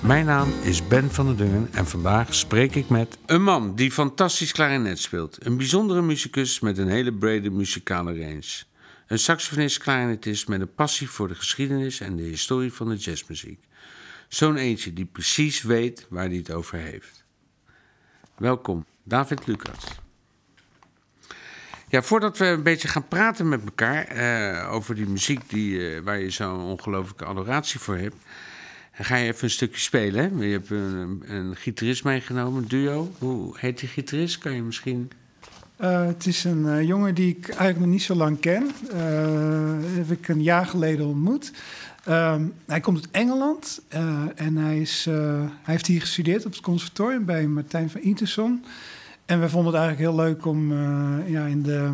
Mijn naam is Ben van der Dungen en vandaag spreek ik met een man die fantastisch klarinet speelt. Een bijzondere muzikus met een hele brede muzikale range. Een saxofonist-klarinetist met een passie voor de geschiedenis en de historie van de jazzmuziek. Zo'n eentje die precies weet waar hij het over heeft. Welkom, David Lucas. Ja, voordat we een beetje gaan praten met elkaar eh, over die muziek die, eh, waar je zo'n ongelooflijke adoratie voor hebt, ga je even een stukje spelen. Hè? Je hebt een, een gitarist meegenomen, een duo. Hoe heet die gitarist? Kan je misschien. Uh, het is een uh, jongen die ik eigenlijk nog niet zo lang ken. Uh, heb ik een jaar geleden ontmoet. hij komt uit Engeland en hij, is, hij heeft hier gestudeerd op het conservatorium bij Martijn van Interson. En we vonden het eigenlijk heel leuk om ja, in de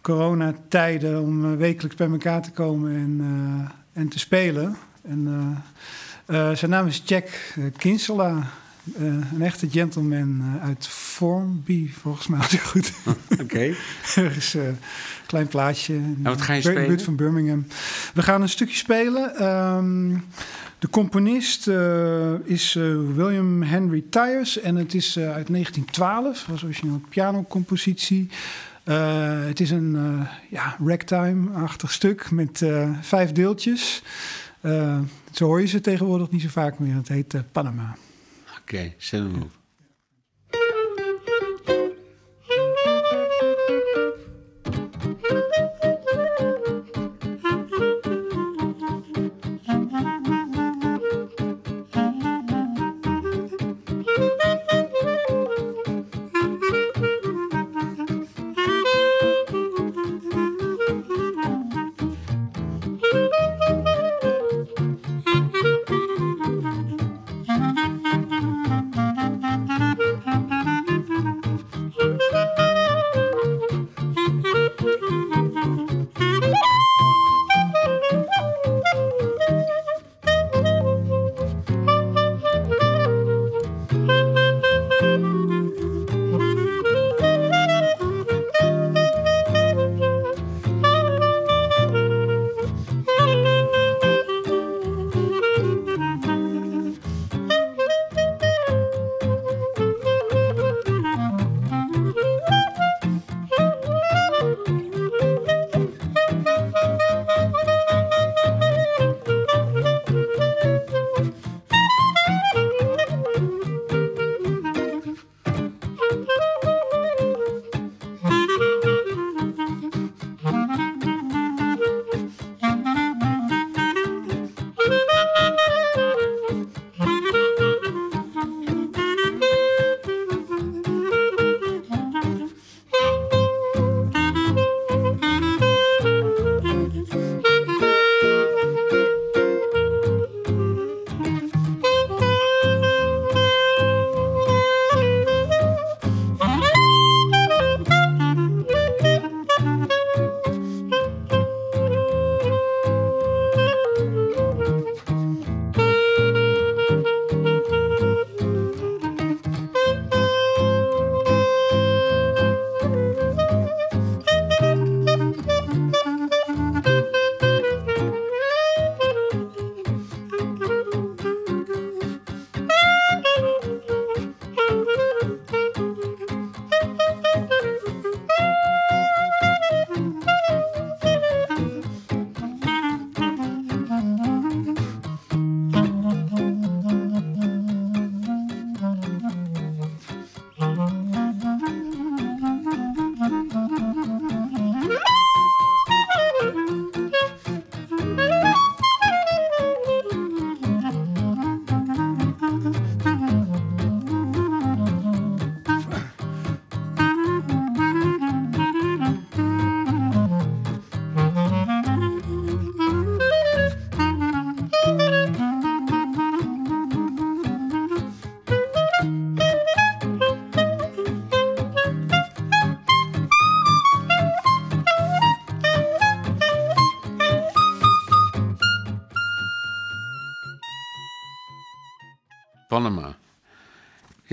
coronatijden om wekelijks bij elkaar te komen en, en te spelen. En, zijn naam is Jack Kinsella. Uh, een echte gentleman uit Formby, volgens mij, als ik goed. Oké. Okay. Ergens een klein plaatsje. En wat ga je spelen? buurt van Birmingham. We gaan een stukje spelen. Um, de componist is William Henry Tyers en het is uit 1912. was origineel een pianocompositie. het is een ja, ragtime-achtig stuk met vijf deeltjes. Zo hoor je ze tegenwoordig niet zo vaak meer. Het heet Panama. Oké, okay, zet hem op.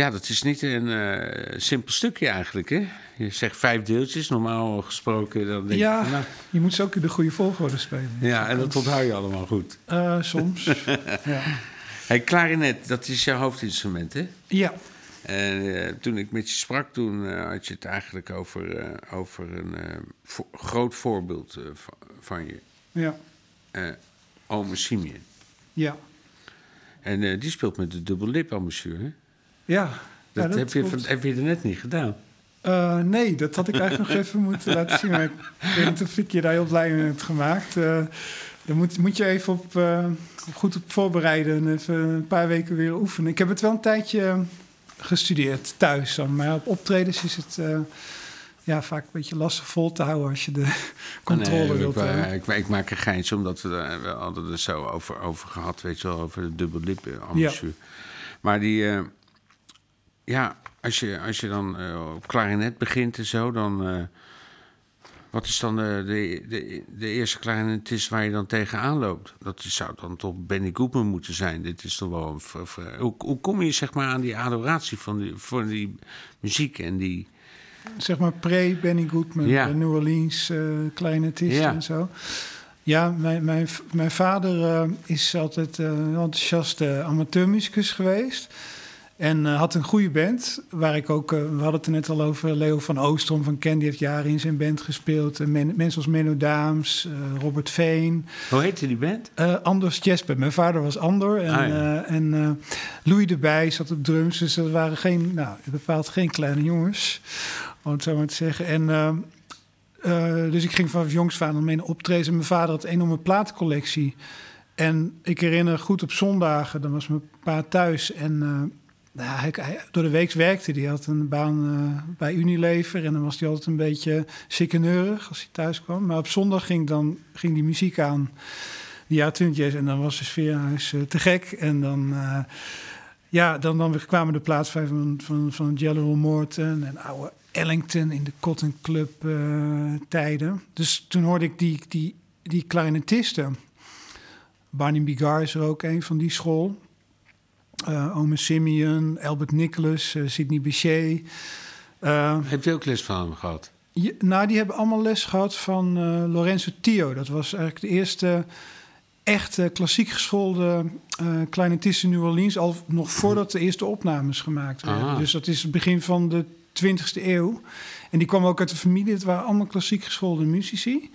Ja, dat is niet een eh, simpel stukje eigenlijk, hè? Je zegt vijf deeltjes, normaal gesproken. Dan denk Ja, je nou, je moet ze ook in de goede volgorde spelen. ja, en dat onthoud je allemaal goed. Eh, soms. ja. Hey, klarinet, dat is jouw hoofdinstrument, hè? ja, En eh, toen ik met je sprak, toen had je het eigenlijk over, over een vo- groot voorbeeld van, je, ja, ome Simeon. ja. En die speelt met de dubbellip ambassadeur, hè? Ja, Dat, ja, dat heb, je, klopt. heb je er net niet gedaan. Eh, nee, dat had ik eigenlijk nog even moeten laten zien. Maar ik weet niet of ik je daar heel blij mee heb gemaakt. Daar moet, moet je even op, eh, goed op voorbereiden en even een paar weken weer oefenen. Ik heb het wel een tijdje gestudeerd thuis dan. Maar op optredens is het ja, vaak een beetje lastig vol te houden als je de controle Nee, wilt ik, hebben. ik, ik maak een geintje, omdat we, daar- hadden er zo over, over gehad, weet je wel, over de eh, ambassadeur. Maar die, ja, als je, als je dan eh, op klarinet begint en zo, dan... eh, wat is dan de, de, de, de eerste klarinetist waar je dan tegenaan loopt? Dat zou dan toch Benny Goodman moeten zijn. Dit is toch wel... een Hoe, hoe kom je zeg maar aan die adoratie van die, voor die muziek en die... zeg maar pre-Benny Goodman, Ja. de New Orleans eh kleinetisten Ja. en zo. Ja, mijn, mijn, mijn vader eh, is altijd eh, een enthousiaste amateurmuzikus geweest. En eh, had een goede band, waar ik ook... eh, we hadden het er net al over, Leo van Oostrom van Candy heeft jaren in zijn band gespeeld. En men- mensen als Menno Daams, eh, Robert Veen, Hoe heette die band? eh, Anders Jesper. Mijn vader was Ander. En, Ah, ja. eh, en eh, Louis de Bij zat op drums. Dus dat waren geen, nou, bepaald geen kleine jongens. Om het zo maar te zeggen. En, eh, eh, dus ik ging vanaf jongs aan mee naar optreden. En mijn vader had een enorme platencollectie. En ik herinner goed op zondagen, dan was mijn pa thuis. En eh, nou, hij, hij- door de week werkte hij. had een baan eh, bij Unilever. En dan was hij altijd een beetje chickeneurig als hij thuis kwam. Maar op zondag ging, dan, ging die muziek aan. Jaren twintig. En dan was de sfeer in huis eh, te gek. En dan... eh, ja, dan, dan kwamen de plaats van, van, van General Morton en oude Ellington in de Cotton Club tijden. Dus toen hoorde ik die, die, die clarinetisten. Barney Bigar is er ook een van die school. Eh Ome Simeon, Albert Nicholas, eh, Sidney Bechet. Eh, Heb je ook les van hem gehad? je- nou, die hebben allemaal les gehad van Lorenzo Tio. Dat was eigenlijk de eerste echte klassiek geschoolde clarinetist in New Orleans... al nog voordat de eerste opnames gemaakt werden. Ah. Dus dat is het begin van de 20e eeuw. En die kwam ook uit de familie. Het waren allemaal klassiek geschoolde muzici.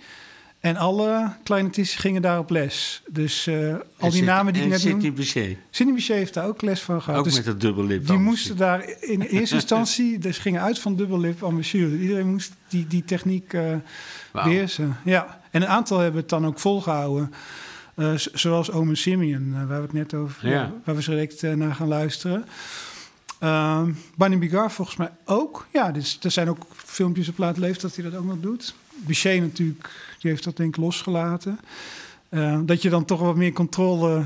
En alle clarinetisten gingen daar op les. Dus eh, al die namen die ik net Sidney. Bechet. Sidney Bechet heeft daar ook les van gehad. Ook Dus met dat dubbellip. die moesten daar in eerste instantie, dus gingen uit van dubbellip ambassadeur. Iedereen moest die, die techniek Wauw. beheersen. Ja, en een aantal hebben het dan ook volgehouden. Eh, zoals Ome Simeon, waar we het net over, Ja. waar we direct naar gaan luisteren. Ehm Barney Bigar volgens mij ook. Ja, dus, er zijn ook filmpjes op laat leven dat hij dat ook nog doet. Bichet natuurlijk, die heeft dat denk ik losgelaten. Eh, dat je dan toch wat meer controle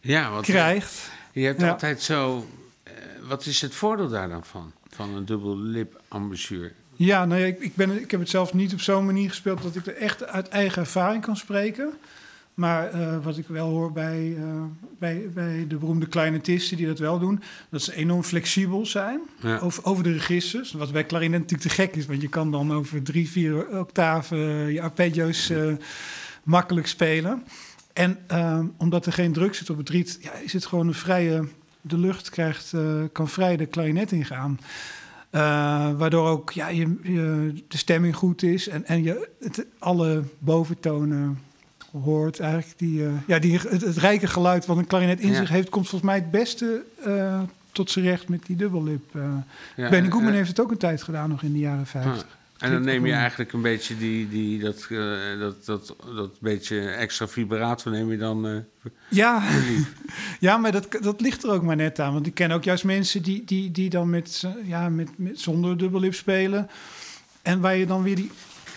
Ja, want krijgt. je hebt Ja. altijd zo... eh, wat is het voordeel daar dan van? Van een dubbellip ambassadeur? Ja, nou ja, ik, ik, ben, ik heb het zelf niet op zo'n manier gespeeld dat ik er echt uit eigen ervaring kan spreken. Maar eh, wat ik wel hoor bij, eh, bij, bij de beroemde clarinetisten die dat wel doen, dat ze enorm flexibel zijn Ja. over, over de registers. Wat bij klarinet natuurlijk te gek is, want je kan dan over drie, vier octaven je arpeggio's eh, makkelijk spelen. En omdat er geen druk zit op het riet, ja, is het gewoon een vrije. De lucht krijgt, kan vrij de klarinet ingaan. Waardoor ook ja, je, je, de stemming goed is en, en je het, alle boventonen hoort. Eigenlijk die, eh, ja, die, het, het rijke geluid wat een klarinet in Ja. zich heeft, komt volgens mij het beste eh, tot zijn recht met die dubbellip. eh. Ja, Benny en- Goodman heeft het ook een tijd gedaan, nog in de jaren 50. Ah, En dan neem je eigenlijk een beetje die, die, dat, dat, dat, dat beetje extra vibrato neem je dan... Ja, ja maar dat, dat ligt er ook maar net aan. Want ik ken ook juist mensen die, die, die dan met, ja, met, met, zonder dubbellip spelen. En waar je dan weer die,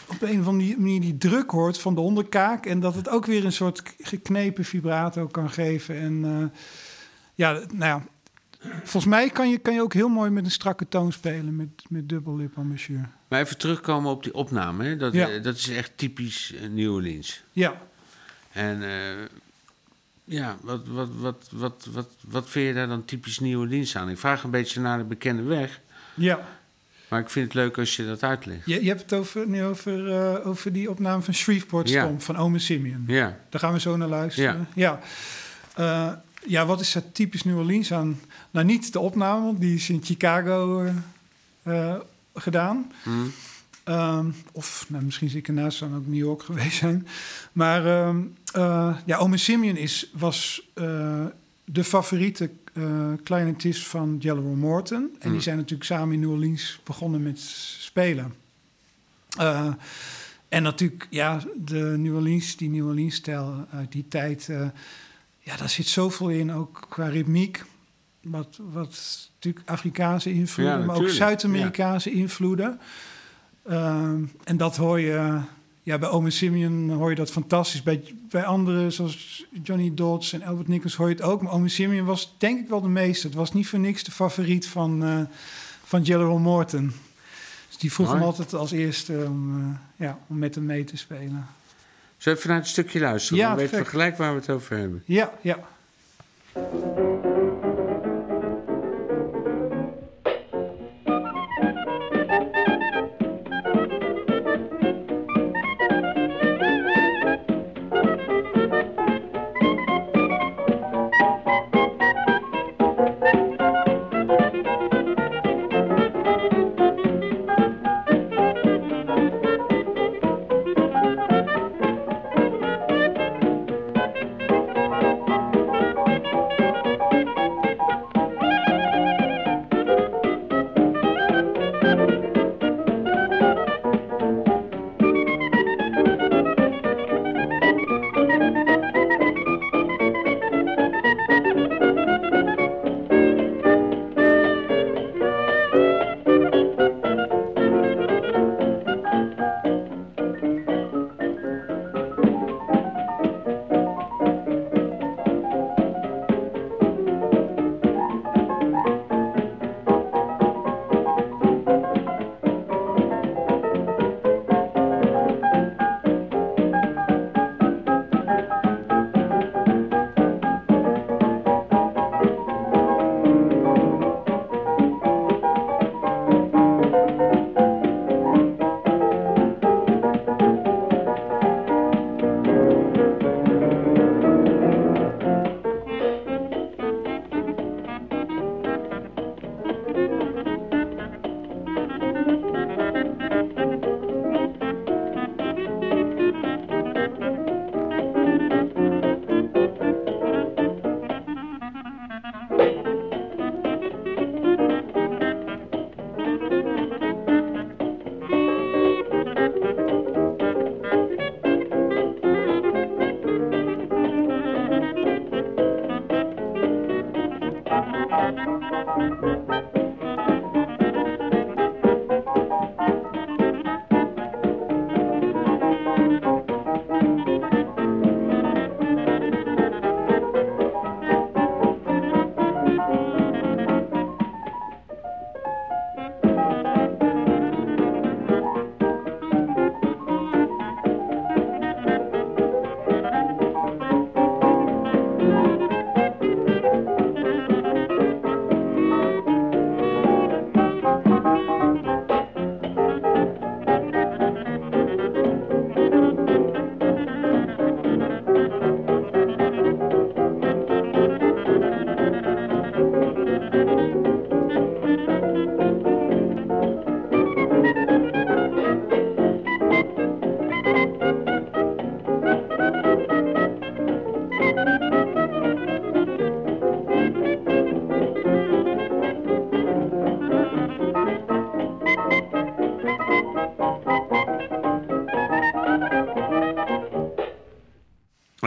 op een of andere manier die druk hoort van de onderkaak. En dat het ook weer een soort geknepen vibrato kan geven. En eh, ja, nou ja, volgens mij kan je, kan je ook heel mooi met een strakke toon spelen met, met dubbellip ambassadeur. Maar even terugkomen op die opname. Hè? Dat, Ja. eh, dat is echt typisch eh, New Orleans. Ja, En Ja, wat, wat, wat, wat, wat, wat vind je daar dan typisch New Orleans aan? Ik vraag een beetje naar de bekende weg. Ja, Maar ik vind het leuk als je dat uitlegt. je, je hebt het over, nu over, eh, over die opname van Shreveport Ja. Stomp van Ome Simeon. Ja, Daar gaan we zo naar luisteren. Ja, ja. ja wat is er typisch New Orleans aan? Nou, niet de opname, die is in Chicago eh, eh, gedaan. hm, Ehm, of nou, misschien ik ernaast dan ook New York geweest zijn. Maar eh, ja, Ome Simeon is, was eh, de favoriete eh clarinetist van Jello Morton. En die Mm. zijn natuurlijk samen in New Orleans begonnen met spelen. Eh, en natuurlijk, ja, de New Orleans, die New Orleans-stijl uit die tijd... eh, ja, daar zit zoveel in, ook qua ritmiek. Wat, wat natuurlijk Afrikaanse invloeden, Ja, maar ook Zuid-Amerikaanse invloeden. Ehm, en dat hoor je, ja, bij Ome Simeon hoor je dat fantastisch. Bij, bij anderen, zoals Johnny Dodds en Albert Nichols, hoor je het ook. Maar Ome Simeon was denk ik wel de meeste. Het was niet voor niks de favoriet van, eh van Jello Morton. Dus die vroeg hem altijd als eerste om, eh, ja, om met hem mee te spelen. Zullen we even naar het stukje luisteren? Ja, dan weten we gek. gelijk waar we het over hebben. Ja, ja.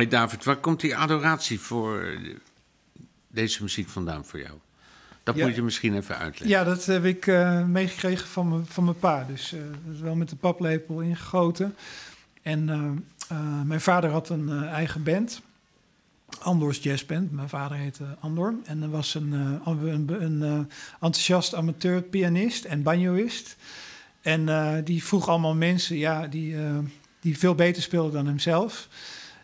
Hey David, waar komt die adoratie voor eh, deze muziek vandaan voor jou? Dat Ja. moet je misschien even uitleggen. Ja, dat heb ik eh, meegekregen van, mijn- van mijn pa. Dus eh, dat is wel met de paplepel ingegoten. En mijn vader had een eigen band. Andor's Jazzband. Mijn vader heette Andor. En er was een, een, een, enthousiast amateur pianist en banjoist. En die vroeg allemaal mensen ja, die, die veel beter speelden dan hemzelf.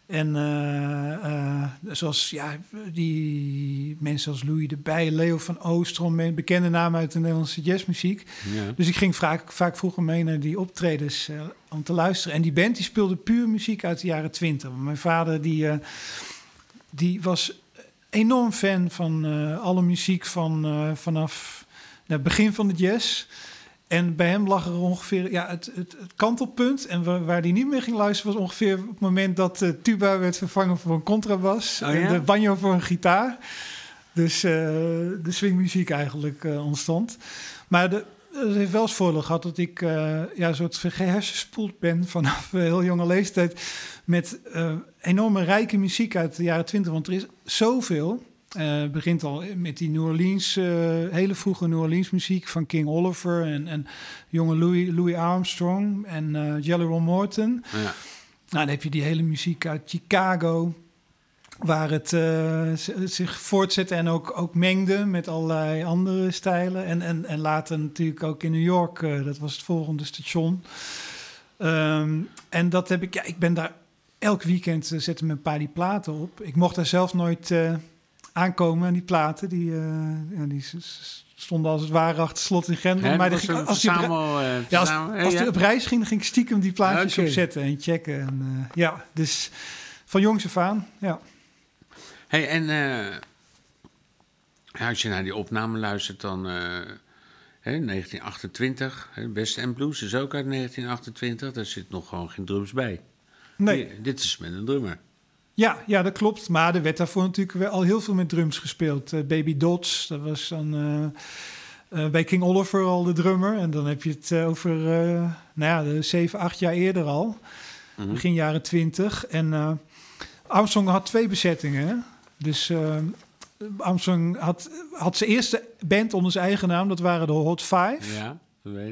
En eh, eh, zoals ja, die mensen als Louis de Bij, Leo van Oostrom, bekende namen uit de Nederlandse jazzmuziek. Ja. Dus ik ging vaak, vaak vroeger mee naar die optredens eh, om te luisteren. En die band die speelde puur muziek uit de jaren twintig. Mijn vader die, die was enorm fan van alle muziek van, vanaf het begin van de jazz. En bij hem lag er ongeveer ja, het, het, het kantelpunt. En waar, waar hij niet meer ging luisteren was ongeveer op het moment dat de tuba werd vervangen voor een contrabas. Oh en de banjo voor een gitaar. Dus eh, de swingmuziek eigenlijk eh, ontstond. Maar de, het heeft wel eens voordeel gehad dat ik eh, ja, een soort gehersenspoeld ben vanaf een heel jonge leeftijd. Met eh, enorme rijke muziek uit de jaren twintig. Want er is zoveel. Het begint al met die New Orleans, eh, hele vroege New Orleans muziek van King Oliver en, en jonge Louis, Louis Armstrong en eh Jelly Roll Morton. Ja. Nou, dan heb je die hele muziek uit Chicago, waar het zich voortzette en ook, ook mengde met allerlei andere stijlen. En, en, en later natuurlijk ook in New York, dat was het volgende station. Ehm, en dat heb ik, ja, ik ben daar elk weekend uh, zetten mijn pa die platen op. Ik mocht daar zelf nooit aankomen aan die platen. Die, eh, ja, die stonden als het ware achter slot in Grendel. Maar ging- als die verzamel, eh, ja, als, die op reis ging, dan ging ik stiekem die plaatjes opzetten en checken. En, eh, ja, dus van jongs af aan, ja. Hey, en eh, als je naar die opname luistert, dan eh, hè, 1928, hè, West End Blues is ook uit 1928, daar zit nog gewoon geen drums bij. Nee, Hier, dit is met een drummer. Ja, ja, dat klopt. Maar er werd daarvoor natuurlijk wel al heel veel met drums gespeeld. Eh, Baby Dots, dat was dan eh, eh, bij King Oliver al de drummer. En dan heb je het over, nou ja, de 7, 8 jaar eerder al. Mhm. Begin jaren 20. En Armstrong had twee bezettingen. hè. Dus Armstrong had, had zijn eerste band onder zijn eigen naam. Dat waren de Hot Five. Ja.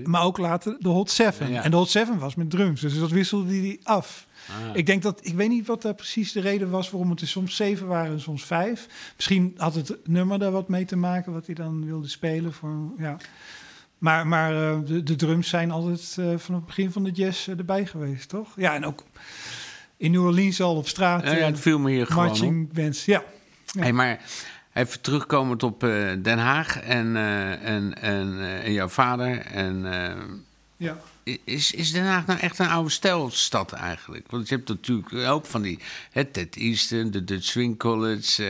Maar ook later de Hot Seven. Ja. En de Hot Seven was met drums. Dus dat wisselde hij af. Ah. Ik denk dat, ik weet niet wat daar precies de reden was waarom het er soms zeven waren en soms vijf. Misschien had het nummer daar wat mee te maken, wat hij dan wilde spelen. Voor, ja. Maar, maar eh, de, de drums zijn altijd eh, vanaf het begin van de jazz eh, erbij geweest, toch? Ja, en ook in New Orleans al op straat. Ja, ja, het viel me hier gewoon marching bands, ja. Ja. Hey, maar even terugkomend op eh, Den Haag en, eh, en, en, eh, en jouw vader. En, ja. is, is Den Haag nou echt een oude stijlstad eigenlijk? Want je hebt natuurlijk hoop van die... Hè, Ted Easton, de Dutch Swing College,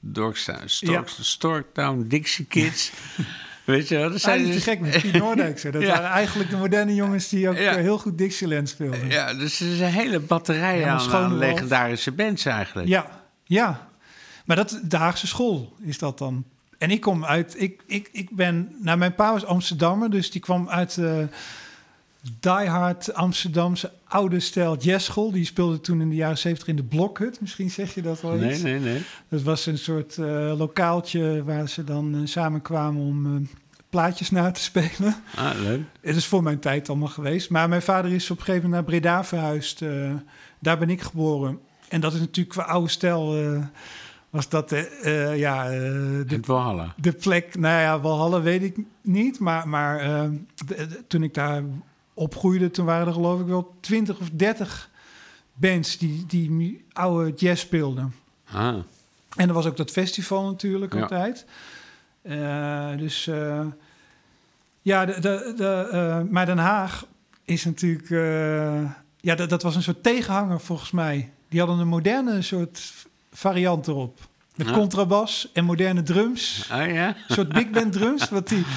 Dorksta- Stork, Storktown, Dixie Kids. Weet je wel? Dat Zijn te dus, gek met Piet Noordijk. Dat Ja. waren eigenlijk de moderne jongens die ook Ja. heel goed Dixieland speelden. ja, dus er is een hele batterij aan, Schone aan legendarische bands eigenlijk. Ja, ja. Maar dat, de Haagse school is dat dan. En ik kom uit, ik, ik, ik ben, nou mijn pa was Amsterdammer, dus die kwam uit de diehard Amsterdamse oude stijl jazzschool. Die speelde toen in de jaren zeventig in de Blokhut, misschien zeg je dat wel Nee, eens. nee, nee. Dat was een soort eh, lokaaltje waar ze dan eh, samenkwamen om eh, plaatjes na te spelen. Ah, leuk. Het is voor mijn tijd allemaal geweest. Maar mijn vader is op een gegeven moment naar Breda verhuisd. eh, daar ben ik geboren. En dat is natuurlijk qua oude stijl... eh, was dat eh, eh, ja, eh, de, Walhalla. de plek... Nou ja, Walhalla weet ik niet. Maar, maar eh, de- de- toen ik daar opgroeide... toen waren er geloof ik wel twintig of dertig bands... die, die oude jazz speelden. Ah. En er was ook dat festival natuurlijk Ja. altijd. Dus ja, de, de, de, maar Den Haag is natuurlijk... ja, dat, dat was een soort tegenhanger volgens mij. Die hadden een moderne soort variant erop. Met Ja. contrabas en moderne drums. Ah ja? Een soort big band drums, wat die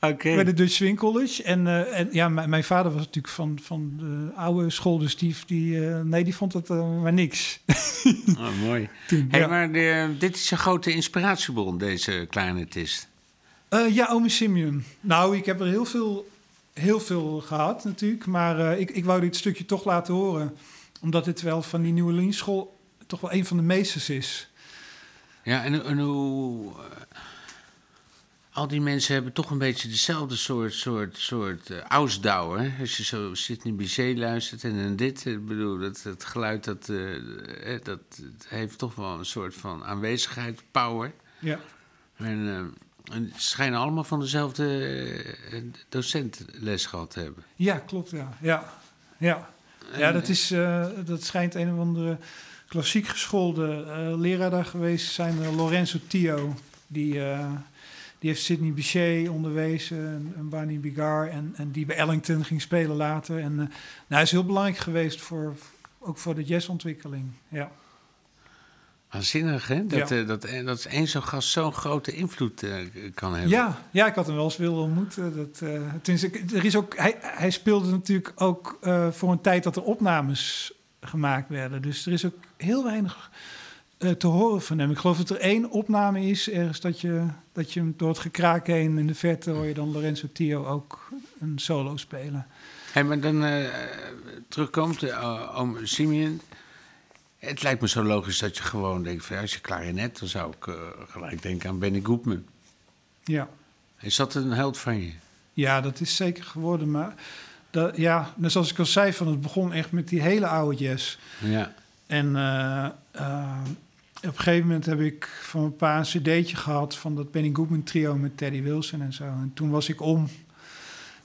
Oké. bij de Dutch Swing College. En, eh, en ja, mijn, vader was natuurlijk van, van de oude school, dus die, die, eh, nee, die vond het eh, maar niks. Oh, mooi. Toen, Hey, ja. maar de, dit is een grote inspiratiebron, deze clarinetist. Ja, Ome Simeon. Nou, ik heb er heel veel, heel veel gehad natuurlijk. Maar ik, ik wou dit stukje toch laten horen. Omdat dit wel van die New Orleans school toch wel een van de meesters is. Ja, en, en hoe... eh, al die mensen hebben toch een beetje dezelfde soort, soort, soort hè? Als je zo Sidney Bizet luistert en dan dit. Ik bedoel, dat, het geluid dat, eh, dat heeft toch wel een soort van aanwezigheid, power. Ja, En, eh, en ze schijnen allemaal van dezelfde docent les gehad te hebben. ja klopt, ja. Ja, ja. Ja, dat, is, dat schijnt een of andere klassiek geschoolde eh, leraar daar geweest zijn. eh, Lorenzo Tio. Die, eh, die heeft Sidney Bechet onderwezen en, en Barney Bigar. En, en die bij Ellington ging spelen later. En nou, hij is heel belangrijk geweest voor, ook voor de jazzontwikkeling. Ja. Waanzinnig, hè? Dat, Ja. dat, dat één zo'n gast zo'n grote invloed kan hebben. Ja, ja, ik had hem wel eens willen ontmoeten. Dat, er is ook, hij, hij speelde natuurlijk ook voor een tijd dat er opnames gemaakt werden. Dus er is ook heel weinig eh, te horen van hem. Ik geloof dat er één opname is, ergens dat je, dat je hem door het gekraak heen in de verte hoor je dan Lorenzo Tio ook een solo spelen. Hey, maar dan eh, terugkomt, eh, oom Simeon. Het lijkt me zo logisch dat je gewoon denkt: van, als je klarinet, dan zou ik gelijk denken aan Benny Goodman. Ja. Is dat een held van je? Ja, dat is zeker geworden. Maar dat, ja, net zoals ik al zei, van het begon echt met die hele oude jazz. Ja. En eh, eh, op een gegeven moment heb ik van een paar een cd'tje gehad van dat Benny Goodman trio met Teddy Wilson en zo. En toen was ik om.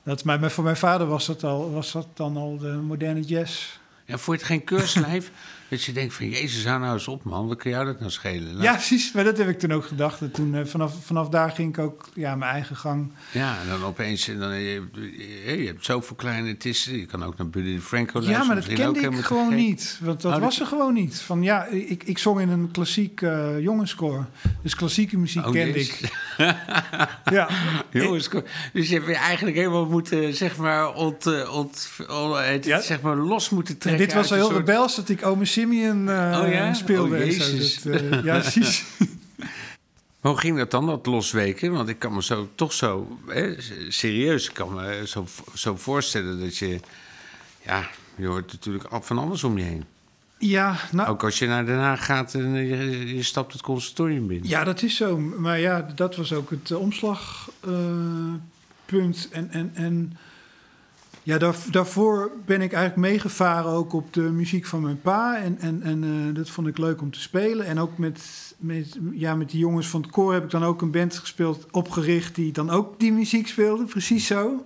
Dat, maar voor mijn vader was dat, al, was dat dan al de moderne jazz. Ja, je het geen keurslijf? dat je denkt van, jezus, hou nou eens op man, wat kan jou dat nou schelen? Laat- Ja, precies. Maar dat heb ik toen ook gedacht. En toen, eh, vanaf, vanaf daar ging ik ook ja, mijn eigen gang. Ja, en dan opeens, en dan, je, je, je hebt zoveel kleine tisten. Je kan ook naar Buddy de Franco Ja, maar dat kende ik gewoon niet. Want dat Oh, was er gewoon niet. Van ja, ik, ik zong in een klassiek eh jongenskoor. Dus klassieke muziek Oh, kende ik. Ja. Jongens, kom- dus je hebt je eigenlijk helemaal moeten, zeg maar, ont, eh, ont, on- heet het, Ja. zeg maar los moeten En trekken. dit was al heel soort- rebels dat ik Ome Simeon eh, Oh ja? speelde. Oh. Jezus. Dat, eh, ja, precies. Hoe ging dat dan, dat losweken? Want ik kan me zo, toch zo, hè, serieus, kan me zo, zo voorstellen dat je, ja, je hoort natuurlijk van alles om je heen. Ja, nou, Ook als je naar Den Haag gaat en je, je stapt het conservatorium binnen. ja, dat is zo. Maar ja, dat was ook het omslagpunt. en, en, en ja, daar, daarvoor ben ik eigenlijk meegevaren ook op de muziek van mijn pa. En, en, en eh, dat vond ik leuk om te spelen. En ook met, met, ja, met die jongens van het koor heb ik dan ook een band gespeeld, opgericht, die dan ook die muziek speelde. Precies zo.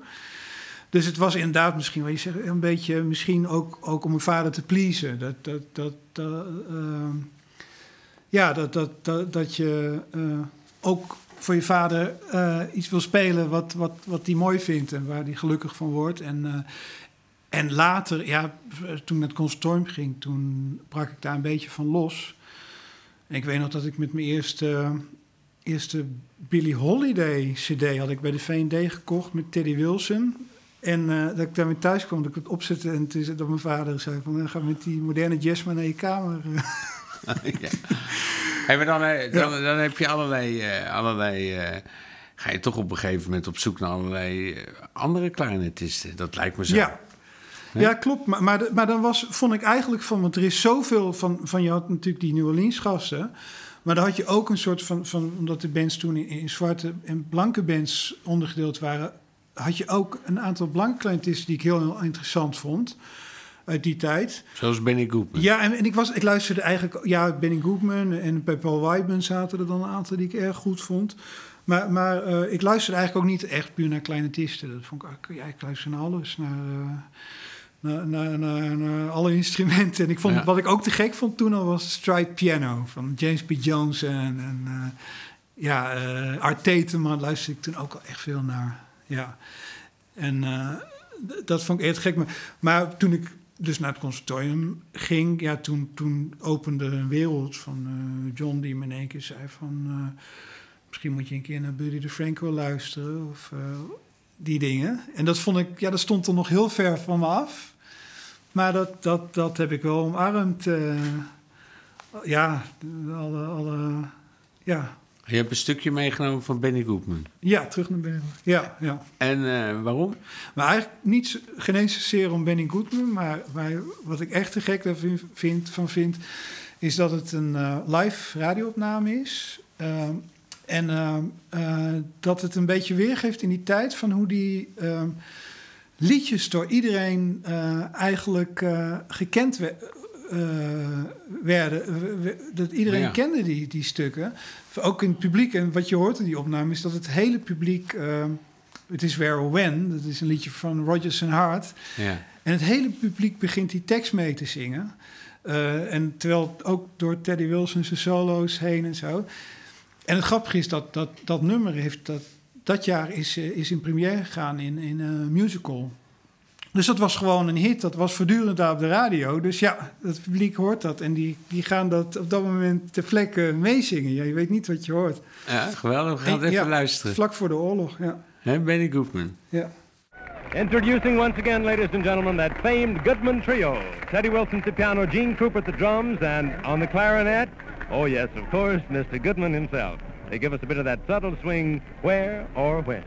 Dus het was inderdaad misschien, wat je zegt, een beetje misschien ook, ook om mijn vader te pleasen. Dat, dat, dat, dat, ehm, ja, dat, dat, dat, dat je eh, ook voor je vader eh, iets wil spelen wat hij wat, wat mooi vindt en waar hij gelukkig van wordt. En, eh, en later, ja, toen het conservatorium ging, toen brak ik daar een beetje van los. En ik weet nog dat ik met mijn eerste, eerste Billie Holiday CD had ik bij de V&D gekocht met Teddy Wilson. En eh, dat ik daarmee thuis kwam, dat ik het opzette en toen dat mijn vader zei van... "Dan ga met die moderne jazz maar naar je kamer. ja. Hey, maar dan, eh, dan, dan heb je allerlei, eh, allerlei eh, ga je toch op een gegeven moment op zoek naar allerlei andere klarinetisten. Dat lijkt me zo. Ja. Ja, klopt. Maar, maar, maar dan was, vond ik eigenlijk van... Want er is zoveel van... van je had natuurlijk die New Orleans gasten... Maar dan had je ook een soort van... van omdat de bands toen in, in zwarte en blanke bands ondergedeeld waren... had je ook een aantal blanke kleinetisten... die ik heel, heel interessant vond uit die tijd. Zoals Benny Goodman. Ja, en, en ik, was, ik luisterde eigenlijk... Ja, Benny Goodman en bij Paul Whiteman zaten er dan een aantal die ik erg goed vond. Maar, maar eh, ik luisterde eigenlijk ook niet echt puur naar kleinetisten. Dat vond ik, ook- ja, ik luister naar alles. Naar, eh, naar, naar, naar, naar alle instrumenten. En ik vond, Ja. wat ik ook te gek vond toen al was stride piano van James P. Jones. En, en eh, ja, Art Tatum luisterde ik toen ook al echt veel naar. Ja. En dat vond ik echt gek. Maar, maar toen ik dus naar het conservatorium ging, ja, toen, toen opende een wereld van eh, John die me in één keer zei van... eh, misschien moet je een keer naar Buddy de Franco luisteren of eh, die dingen. En dat vond ik, ja, dat stond er nog heel ver van me af. Maar dat, dat, dat heb ik wel omarmd. ja, alle, alle, ja. Je hebt een stukje meegenomen van Benny Goodman. ja, terug naar binnen. Ja, ja. En eh, waarom? Maar eigenlijk niet, geen eens zozeer om Benny Goodman, maar, maar wat ik echt te gek daarvan vind, van vind, is dat het een eh, live radioopname is. Ehm, en ehm, eh, dat het een beetje weergeeft in die tijd van hoe die ehm, liedjes door iedereen eigenlijk gekend we- eh, werden. We- we- Dat iedereen Ja. kende die, die stukken. Ook in het publiek. En wat je hoort in die opname is dat het hele publiek... ehm, het is Where or When, dat is een liedje van Rodgers and Hart. Ja. En het hele publiek begint die tekst mee te zingen. Uh, en terwijl ook door Teddy Wilson zijn solo's heen en zo. En het grappige is dat dat, dat nummer heeft dat, dat jaar is, uh, is in première gegaan in, in een musical. Dus dat was gewoon een hit. Dat was voortdurend daar op de radio. Dus ja, het publiek hoort dat. En die, die gaan dat op dat moment te vlekken meezingen. Ja, je weet niet wat je hoort. Ja, geweldig. We gaan En- even ja, luisteren. Vlak voor de oorlog, ja. Hè, Benny Goodman. ja. Introducing once again, ladies and gentlemen, that famed Goodman Trio. Teddy Wilson to piano, Gene Cooper at the drums, and on the clarinet, oh yes, of course, Mr. Goodman himself. They give us a bit of that subtle swing, where or when.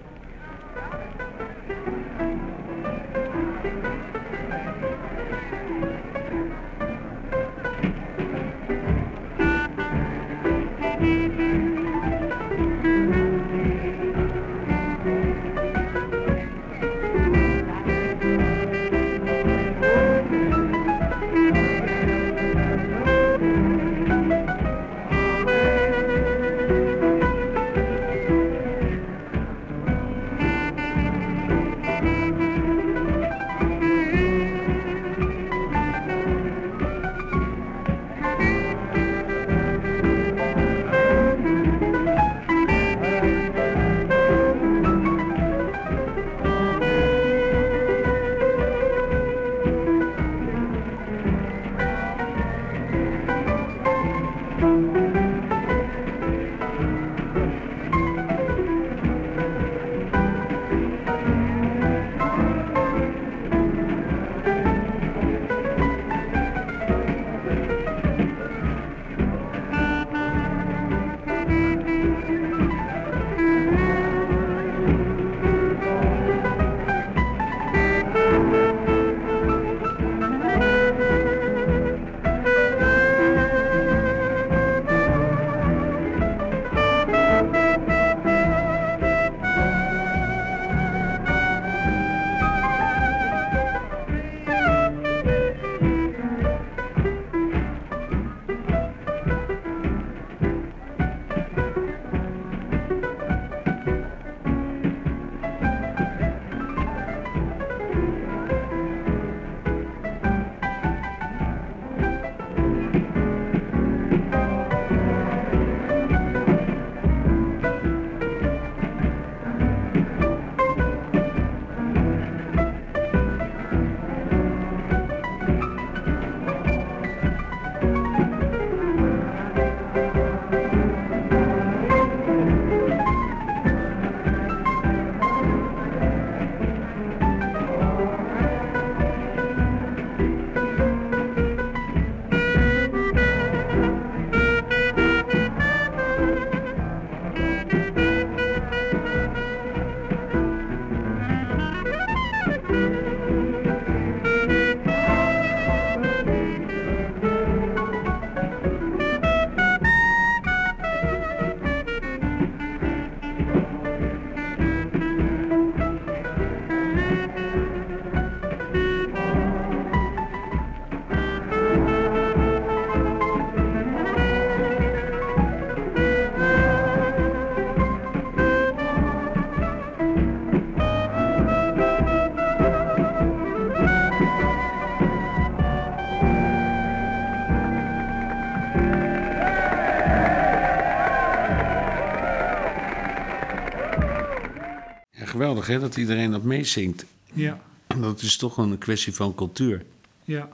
Hè, dat iedereen dat meezingt. Ja, Dat is toch een kwestie van cultuur. ja,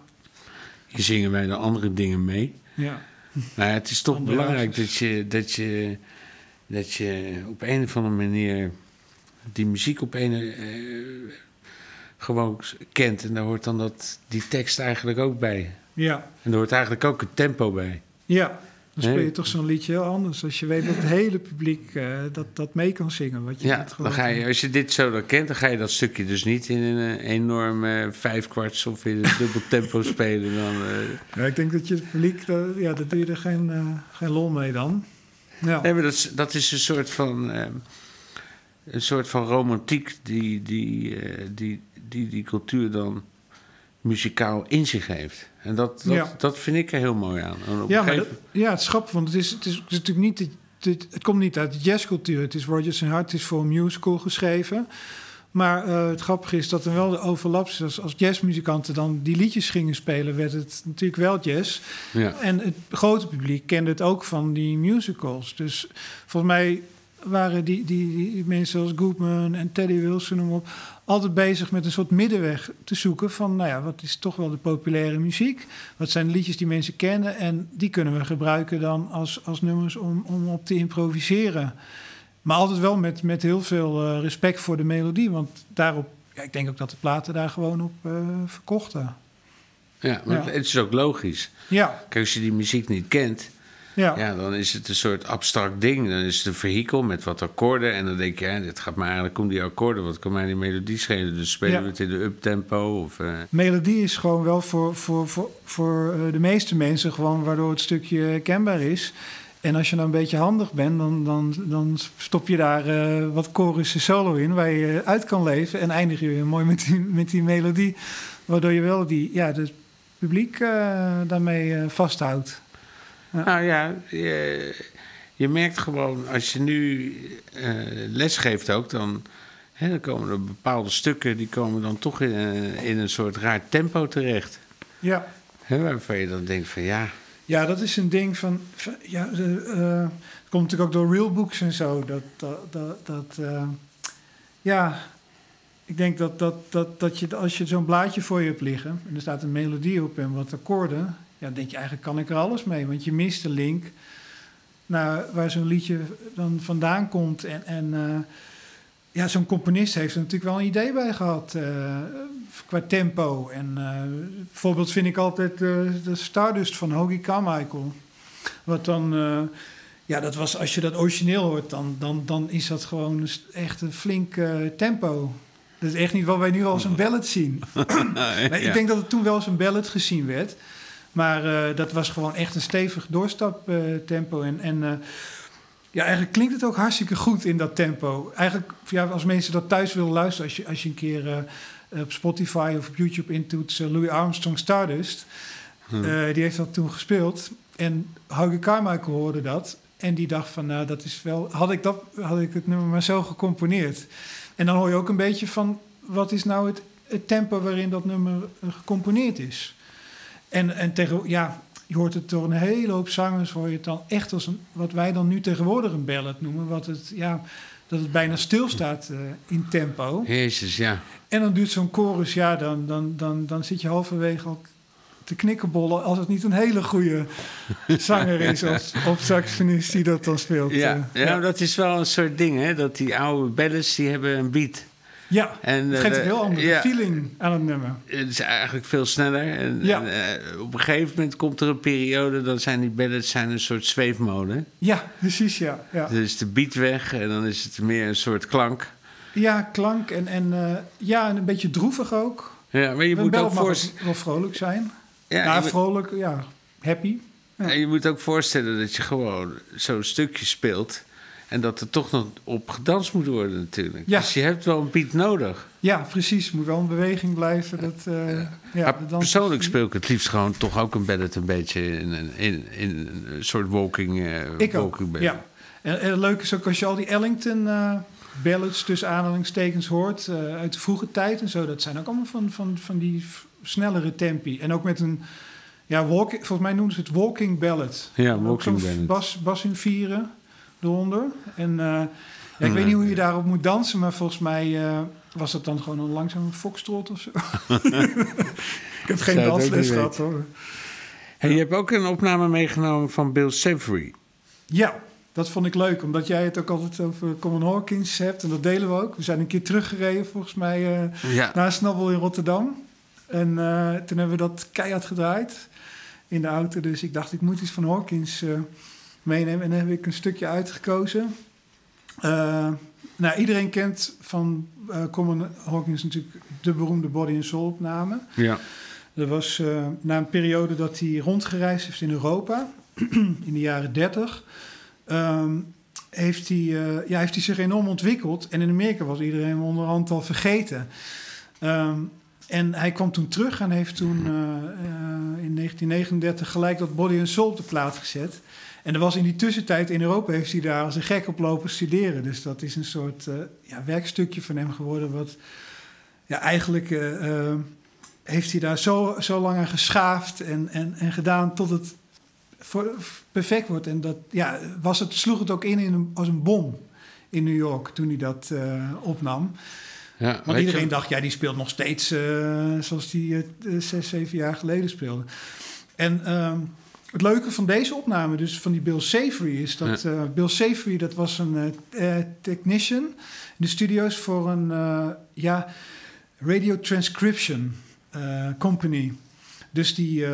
Hier zingen wij de andere dingen mee. ja. Maar het is toch Andere belangrijk dat je, dat, je, dat je op een of andere manier die muziek op een eh, gewoon kent. En daar hoort dan dat, die tekst eigenlijk ook bij. Ja, En er hoort eigenlijk ook het tempo bij. ja. Dan speel je toch zo'n liedje heel anders. Als je weet dat het hele publiek eh, dat, dat mee kan zingen. Wat je Ja, dan ga je, als je dit zo dan kent, dan ga je dat stukje dus niet in een eh, enorm eh, vijfkwarts of in een dubbel tempo spelen. Dan. Ja, ik denk dat je het publiek, eh, ja, daar doe je er geen, geen lol mee dan. Ja, Nee, maar dat is, dat is een soort van, een soort van romantiek die die, die, die die cultuur dan muzikaal in zich heeft. En dat, dat, Ja. dat vind ik er heel mooi aan. Ja, maar gegeven- dat- ja, het is grappig, want het is, het is, het is natuurlijk niet... Het, het, het komt niet uit de jazzcultuur. Het is Rodgers en Hart, het is voor een musical geschreven. Maar eh, het grappige is dat er wel de overlap is. Als, als jazzmuzikanten dan die liedjes gingen spelen, werd het natuurlijk wel jazz. Ja. En het grote publiek kende het ook van die musicals. Dus volgens mij waren die, die, die mensen zoals Goodman en Teddy Wilson noem op, altijd bezig met een soort middenweg te zoeken van, nou ja, wat is toch wel de populaire muziek? Wat zijn de liedjes die mensen kennen? En die kunnen we gebruiken dan als, als nummers om, om op te improviseren. Maar altijd wel met, met heel veel eh, respect voor de melodie, want daarop, ja, ik denk ook dat de platen daar gewoon op eh, verkochten. Ja, maar Ja. het is ook logisch. Ja, Kijk, als je die muziek niet kent, ja. ja, dan is het een soort abstract ding. Dan is het een vehikel met wat akkoorden. En dan denk je, ja, dit gaat maar eigenlijk om die akkoorden. Wat kan mij die melodie schelen? Dus spelen Ja. we het in de uptempo? Of, eh, Melodie is gewoon wel voor, voor, voor, voor eh, de meeste mensen gewoon waardoor het stukje kenbaar is. En als je nou een beetje handig bent, dan, dan, dan stop je daar eh, wat chorussen solo in waar je uit kan leven. En eindig je weer mooi met die, met die melodie. Waardoor je wel die, ja, het publiek daarmee eh, Nou ja, je, je merkt gewoon, als je nu eh les geeft ook, dan, hè, dan komen er bepaalde stukken, die komen dan toch in, eh, in een soort raar tempo terecht. Ja. Hè, waarvan je dan denkt van ja, Ja, dat is een ding van. van- ja, eh, het komt natuurlijk ook door real books en zo. Dat, dat, dat, dat, ja, ik denk dat, dat, dat, dat je als je zo'n blaadje voor je hebt liggen en er staat een melodie op en wat akkoorden, ja, dan denk je eigenlijk kan ik er alles mee, want je mist de link naar waar zo'n liedje dan vandaan komt en. en eh, ja, zo'n componist heeft er natuurlijk wel een idee bij gehad eh, qua tempo. En eh bijvoorbeeld vind ik altijd eh, de Stardust van Hoagie Carmichael. Wat dan, eh, ja, dat was als je dat origineel hoort, dan, dan, dan is dat gewoon echt een flink eh, tempo. Dat is echt niet wat wij nu als een ballad zien. Ik denk dat het toen wel als een ballad gezien werd. Maar eh, dat was gewoon echt een stevig doorstaptempo. en en eh, ja, eigenlijk klinkt het ook hartstikke goed in dat tempo. Eigenlijk, ja, als mensen dat thuis willen luisteren, als je, als je een keer eh, op Spotify of op YouTube intoetst eh, Louis Armstrong Stardust, eh, die heeft dat toen gespeeld. En Hauge Carmichael hoorde dat. En die dacht van, nou, dat is wel... Had ik, dat, had ik het nummer maar zo gecomponeerd. En dan hoor je ook een beetje van... wat is nou het, het tempo waarin dat nummer eh, gecomponeerd is? En, en tegen, ja, je hoort het door een hele hoop zangers... hoor je het dan echt als een, wat wij dan nu tegenwoordig een ballad noemen. Wat het, ja, dat het bijna stilstaat eh in tempo. Jezus, ja. En dan duurt zo'n chorus, ja, dan, dan, dan, dan zit je halverwege al te knikkenbollen... als het niet een hele goede zanger is of, of saxofonist die dat dan speelt. Ja, eh. ja, dat is wel een soort ding, hè? Dat die oude ballads, die hebben een beat. Ja. En, het eh, geeft een heel andere ja. feeling aan het nummer. Het is eigenlijk veel sneller. En, Ja. en, eh, op een gegeven moment komt er een periode... dan zijn die ballads zijn een soort zweefmolen. Ja, precies, ja. Ja, Dan is de beat weg en dan is het meer een soort klank. ja klank en, en, eh, ja, en een beetje droevig ook. Ja, maar je moet ook, wel vrolijk zijn. ja, moet- vrolijk, ja, happy. Ja. en je moet ook voorstellen dat je gewoon zo'n stukje speelt... en dat er toch nog op gedanst moet worden natuurlijk. Ja. Dus je hebt wel een beat nodig. Ja, precies. Moet wel in beweging blijven. Dat, eh, ja, dans- persoonlijk speel ik het liefst gewoon toch ook een ballad een beetje... in, een- in, in een soort walking, eh Ik ook, walking ja. En, en leuk is ook als je al die Ellington eh, ballads tussen aanhalingstekens hoort... uit de vroege tijd en zo. Dat zijn ook allemaal van, van, van die snellere tempi. En ook met een... Ja, walking, volgens mij noemen ze het walking ballad. Ja, walking ballad. Bas, bas in vieren eronder. En eh, ja, ik weet niet hoe je daarop moet dansen... maar volgens mij eh, was het dan gewoon een langzame foxtrot of zo. ik heb geen dansles gehad hoor. Hey, je hebt ook een opname meegenomen van Bill Savory. Ja, dat vond ik leuk, omdat jij het ook altijd over Common Hawkins hebt. En dat delen we ook. We zijn een keer teruggereden, volgens mij, eh Ja. naar Snabbel in Rotterdam. En toen hebben we dat keihard gedraaid in de auto. Dus ik dacht, ik moet iets van Hawkins meenemen. En dan heb ik een stukje uitgekozen. Eh, nou, iedereen kent van eh Common Hawkins natuurlijk de beroemde Body and Soul opname. Ja. Dat was eh, na een periode dat hij rondgereisd heeft in Europa, in de jaren 30, ehm, heeft, hij, ja, heeft hij zich enorm ontwikkeld. En in Amerika was iedereen onderhand al vergeten. Ehm, en hij kwam toen terug en heeft toen in 1939 gelijk dat Body and Soul op de plaat gezet. En er was in die tussentijd in Europa heeft hij daar als een gek op lopen studeren. Dus dat is een soort eh, ja, werkstukje van hem geworden. Wat ja, eigenlijk eh, eh, heeft hij daar zo, zo lang aan geschaafd en, en, en gedaan tot het voor, perfect wordt. En dat ja, was het, sloeg het ook in, in een- als een bom in New York toen hij dat opnam. Ja, Want iedereen je- dacht, ja, die speelt nog steeds zoals die eh, zes, zeven jaar geleden speelde. En ehm, het leuke van deze opname, dus van die Bill Savory, is dat eh, Bill Savory, dat was een eh, eh, technician in de studio's voor een ja, radio transcription company. Dus die,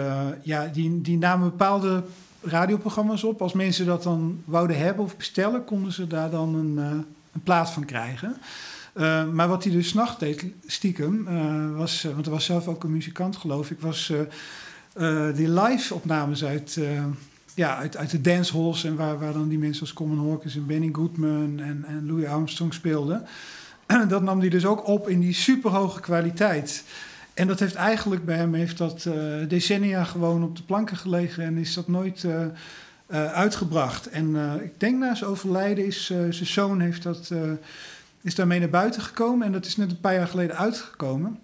ja, die, die namen bepaalde radioprogramma's op. Als mensen dat dan wouden hebben of bestellen, konden ze daar dan een, een plaat van krijgen. Maar wat hij dus 's nachts deed, stiekem, was, want hij was zelf ook een muzikant, geloof ik, was die live-opnames uit, eh, ja, uit, uit de dancehalls en waar, waar dan die mensen als Common Hawkins en Benny Goodman en, en Louis Armstrong speelden. dat nam hij dus ook op in die superhoge kwaliteit. En dat heeft eigenlijk bij hem heeft dat, eh, decennia gewoon op de planken gelegen en is dat nooit eh, eh, uitgebracht. En eh, ik denk na zijn overlijden is eh, zijn zoon heeft dat, eh, is daarmee naar buiten gekomen en dat is net een paar jaar geleden uitgekomen.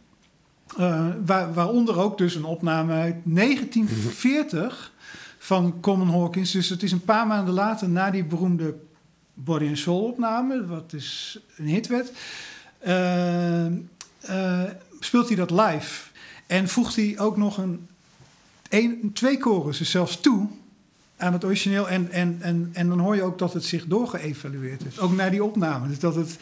Eh, waar, waaronder ook dus een opname uit 1940 van Common Hawkins. Dus het is een paar maanden later na die beroemde Body and Soul opname, wat dus een hit werd, eh, eh, speelt hij dat live. En voegt hij ook nog een, een, twee chorussen zelfs toe aan het origineel. En, en, en, en dan hoor je ook dat het zich doorgeëvalueerd is. Ook naar die opname. Dus dat het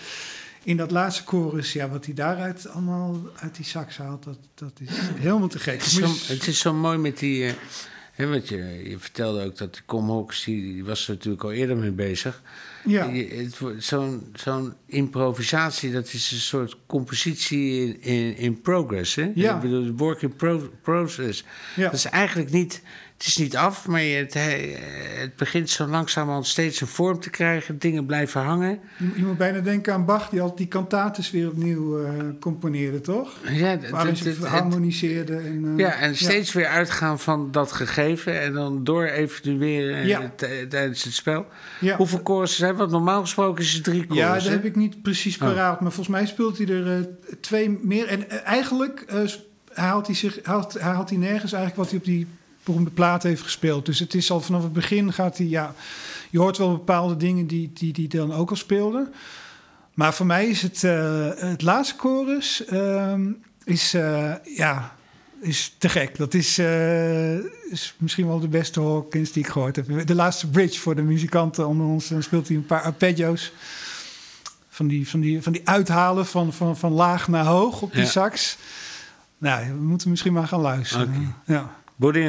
in dat laatste chorus, ja, wat hij daaruit allemaal uit die sax haalt, dat, dat is helemaal te gek. Het is, zo, het is zo mooi met die. eh, hè, want je, je vertelde ook dat de Com Hawkins, die, die was er natuurlijk al eerder mee bezig. ja. Zo'n zo'n improvisatie, dat is een soort compositie in, in, in progress. Hè? Ja. Ik bedoel, work in pro- process. Ja. Dat is eigenlijk niet. Het is niet af, maar het, he- het begint zo langzamerhand steeds een vorm te krijgen. Dingen blijven hangen. Je, moet bijna denken aan Bach, die altijd die cantates weer opnieuw eh, componeerde, toch? Ja, het- harmoniseerde. En, eh, ja, en steeds weer uitgaan van dat gegeven en dan door evalueren Ja. eh, tijdens het spel. Ja. Hoeveel chorussen zijn? Want normaal gesproken is het drie Ja, chorussen. dat heb ik niet precies Oh. paraat. Maar volgens mij speelt hij er twee meer. En eigenlijk haalt hij, zich, haalt, haalt hij nergens eigenlijk wat hij op die beroemde plaat heeft gespeeld. Dus het is al vanaf het begin gaat hij... Ja, je hoort wel bepaalde dingen die die, die dan ook al speelde. Maar voor mij is het, eh, het laatste chorus... ehm, is, eh, ja, is te gek. Dat is, eh, is misschien wel de beste Hawkins die ik gehoord heb. De laatste bridge voor de muzikanten onder ons. Dan speelt hij een paar arpeggios. Van die, van die, van die uithalen van, van, van laag naar hoog op die Ja. sax. Nou, we moeten misschien maar gaan luisteren. Ja. Body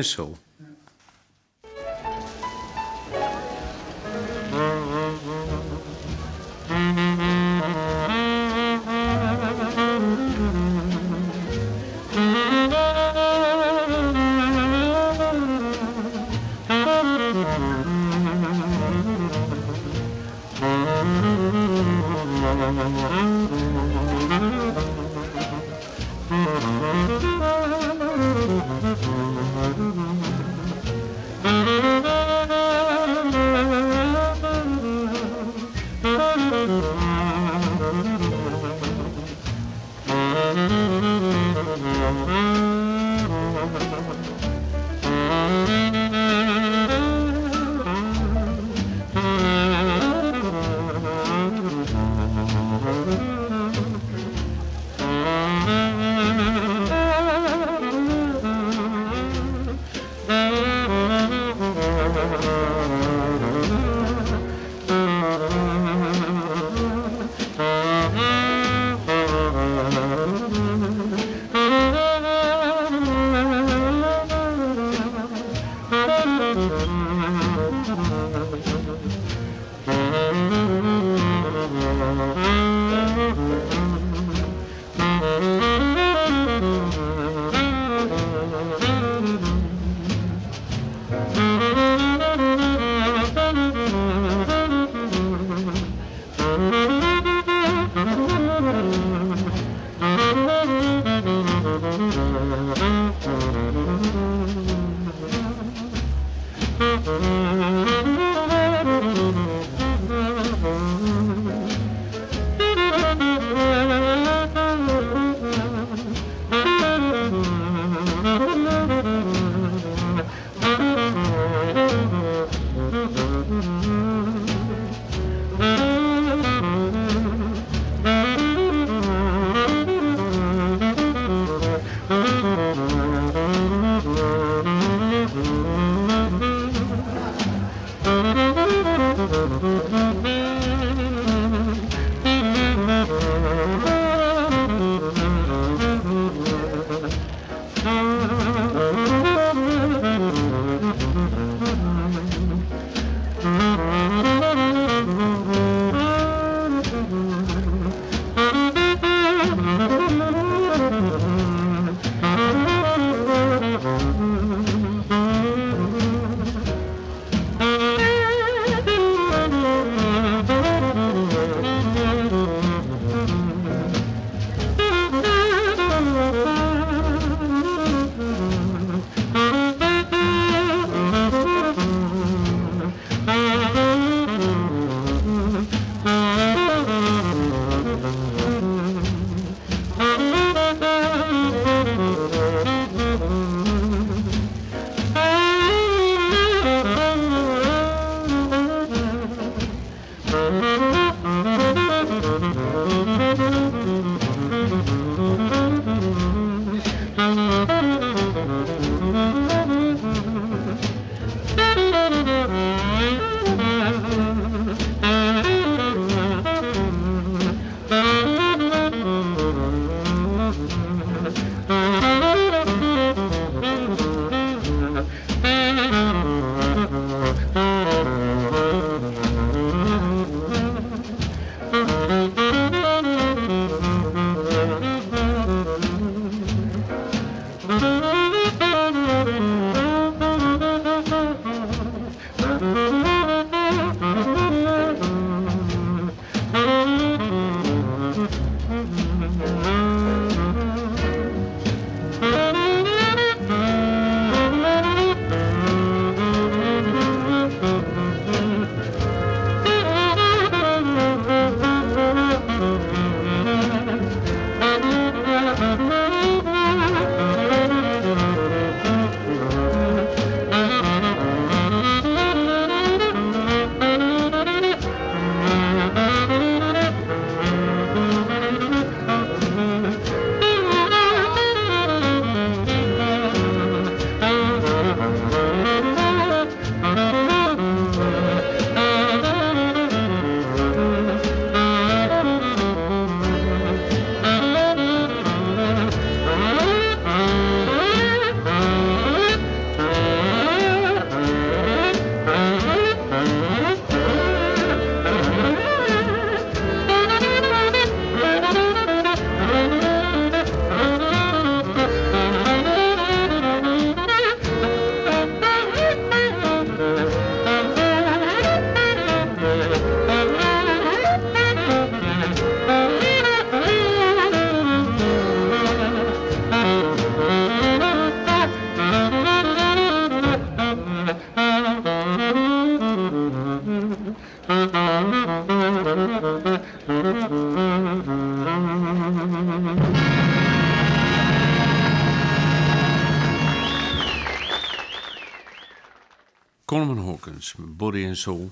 Soul.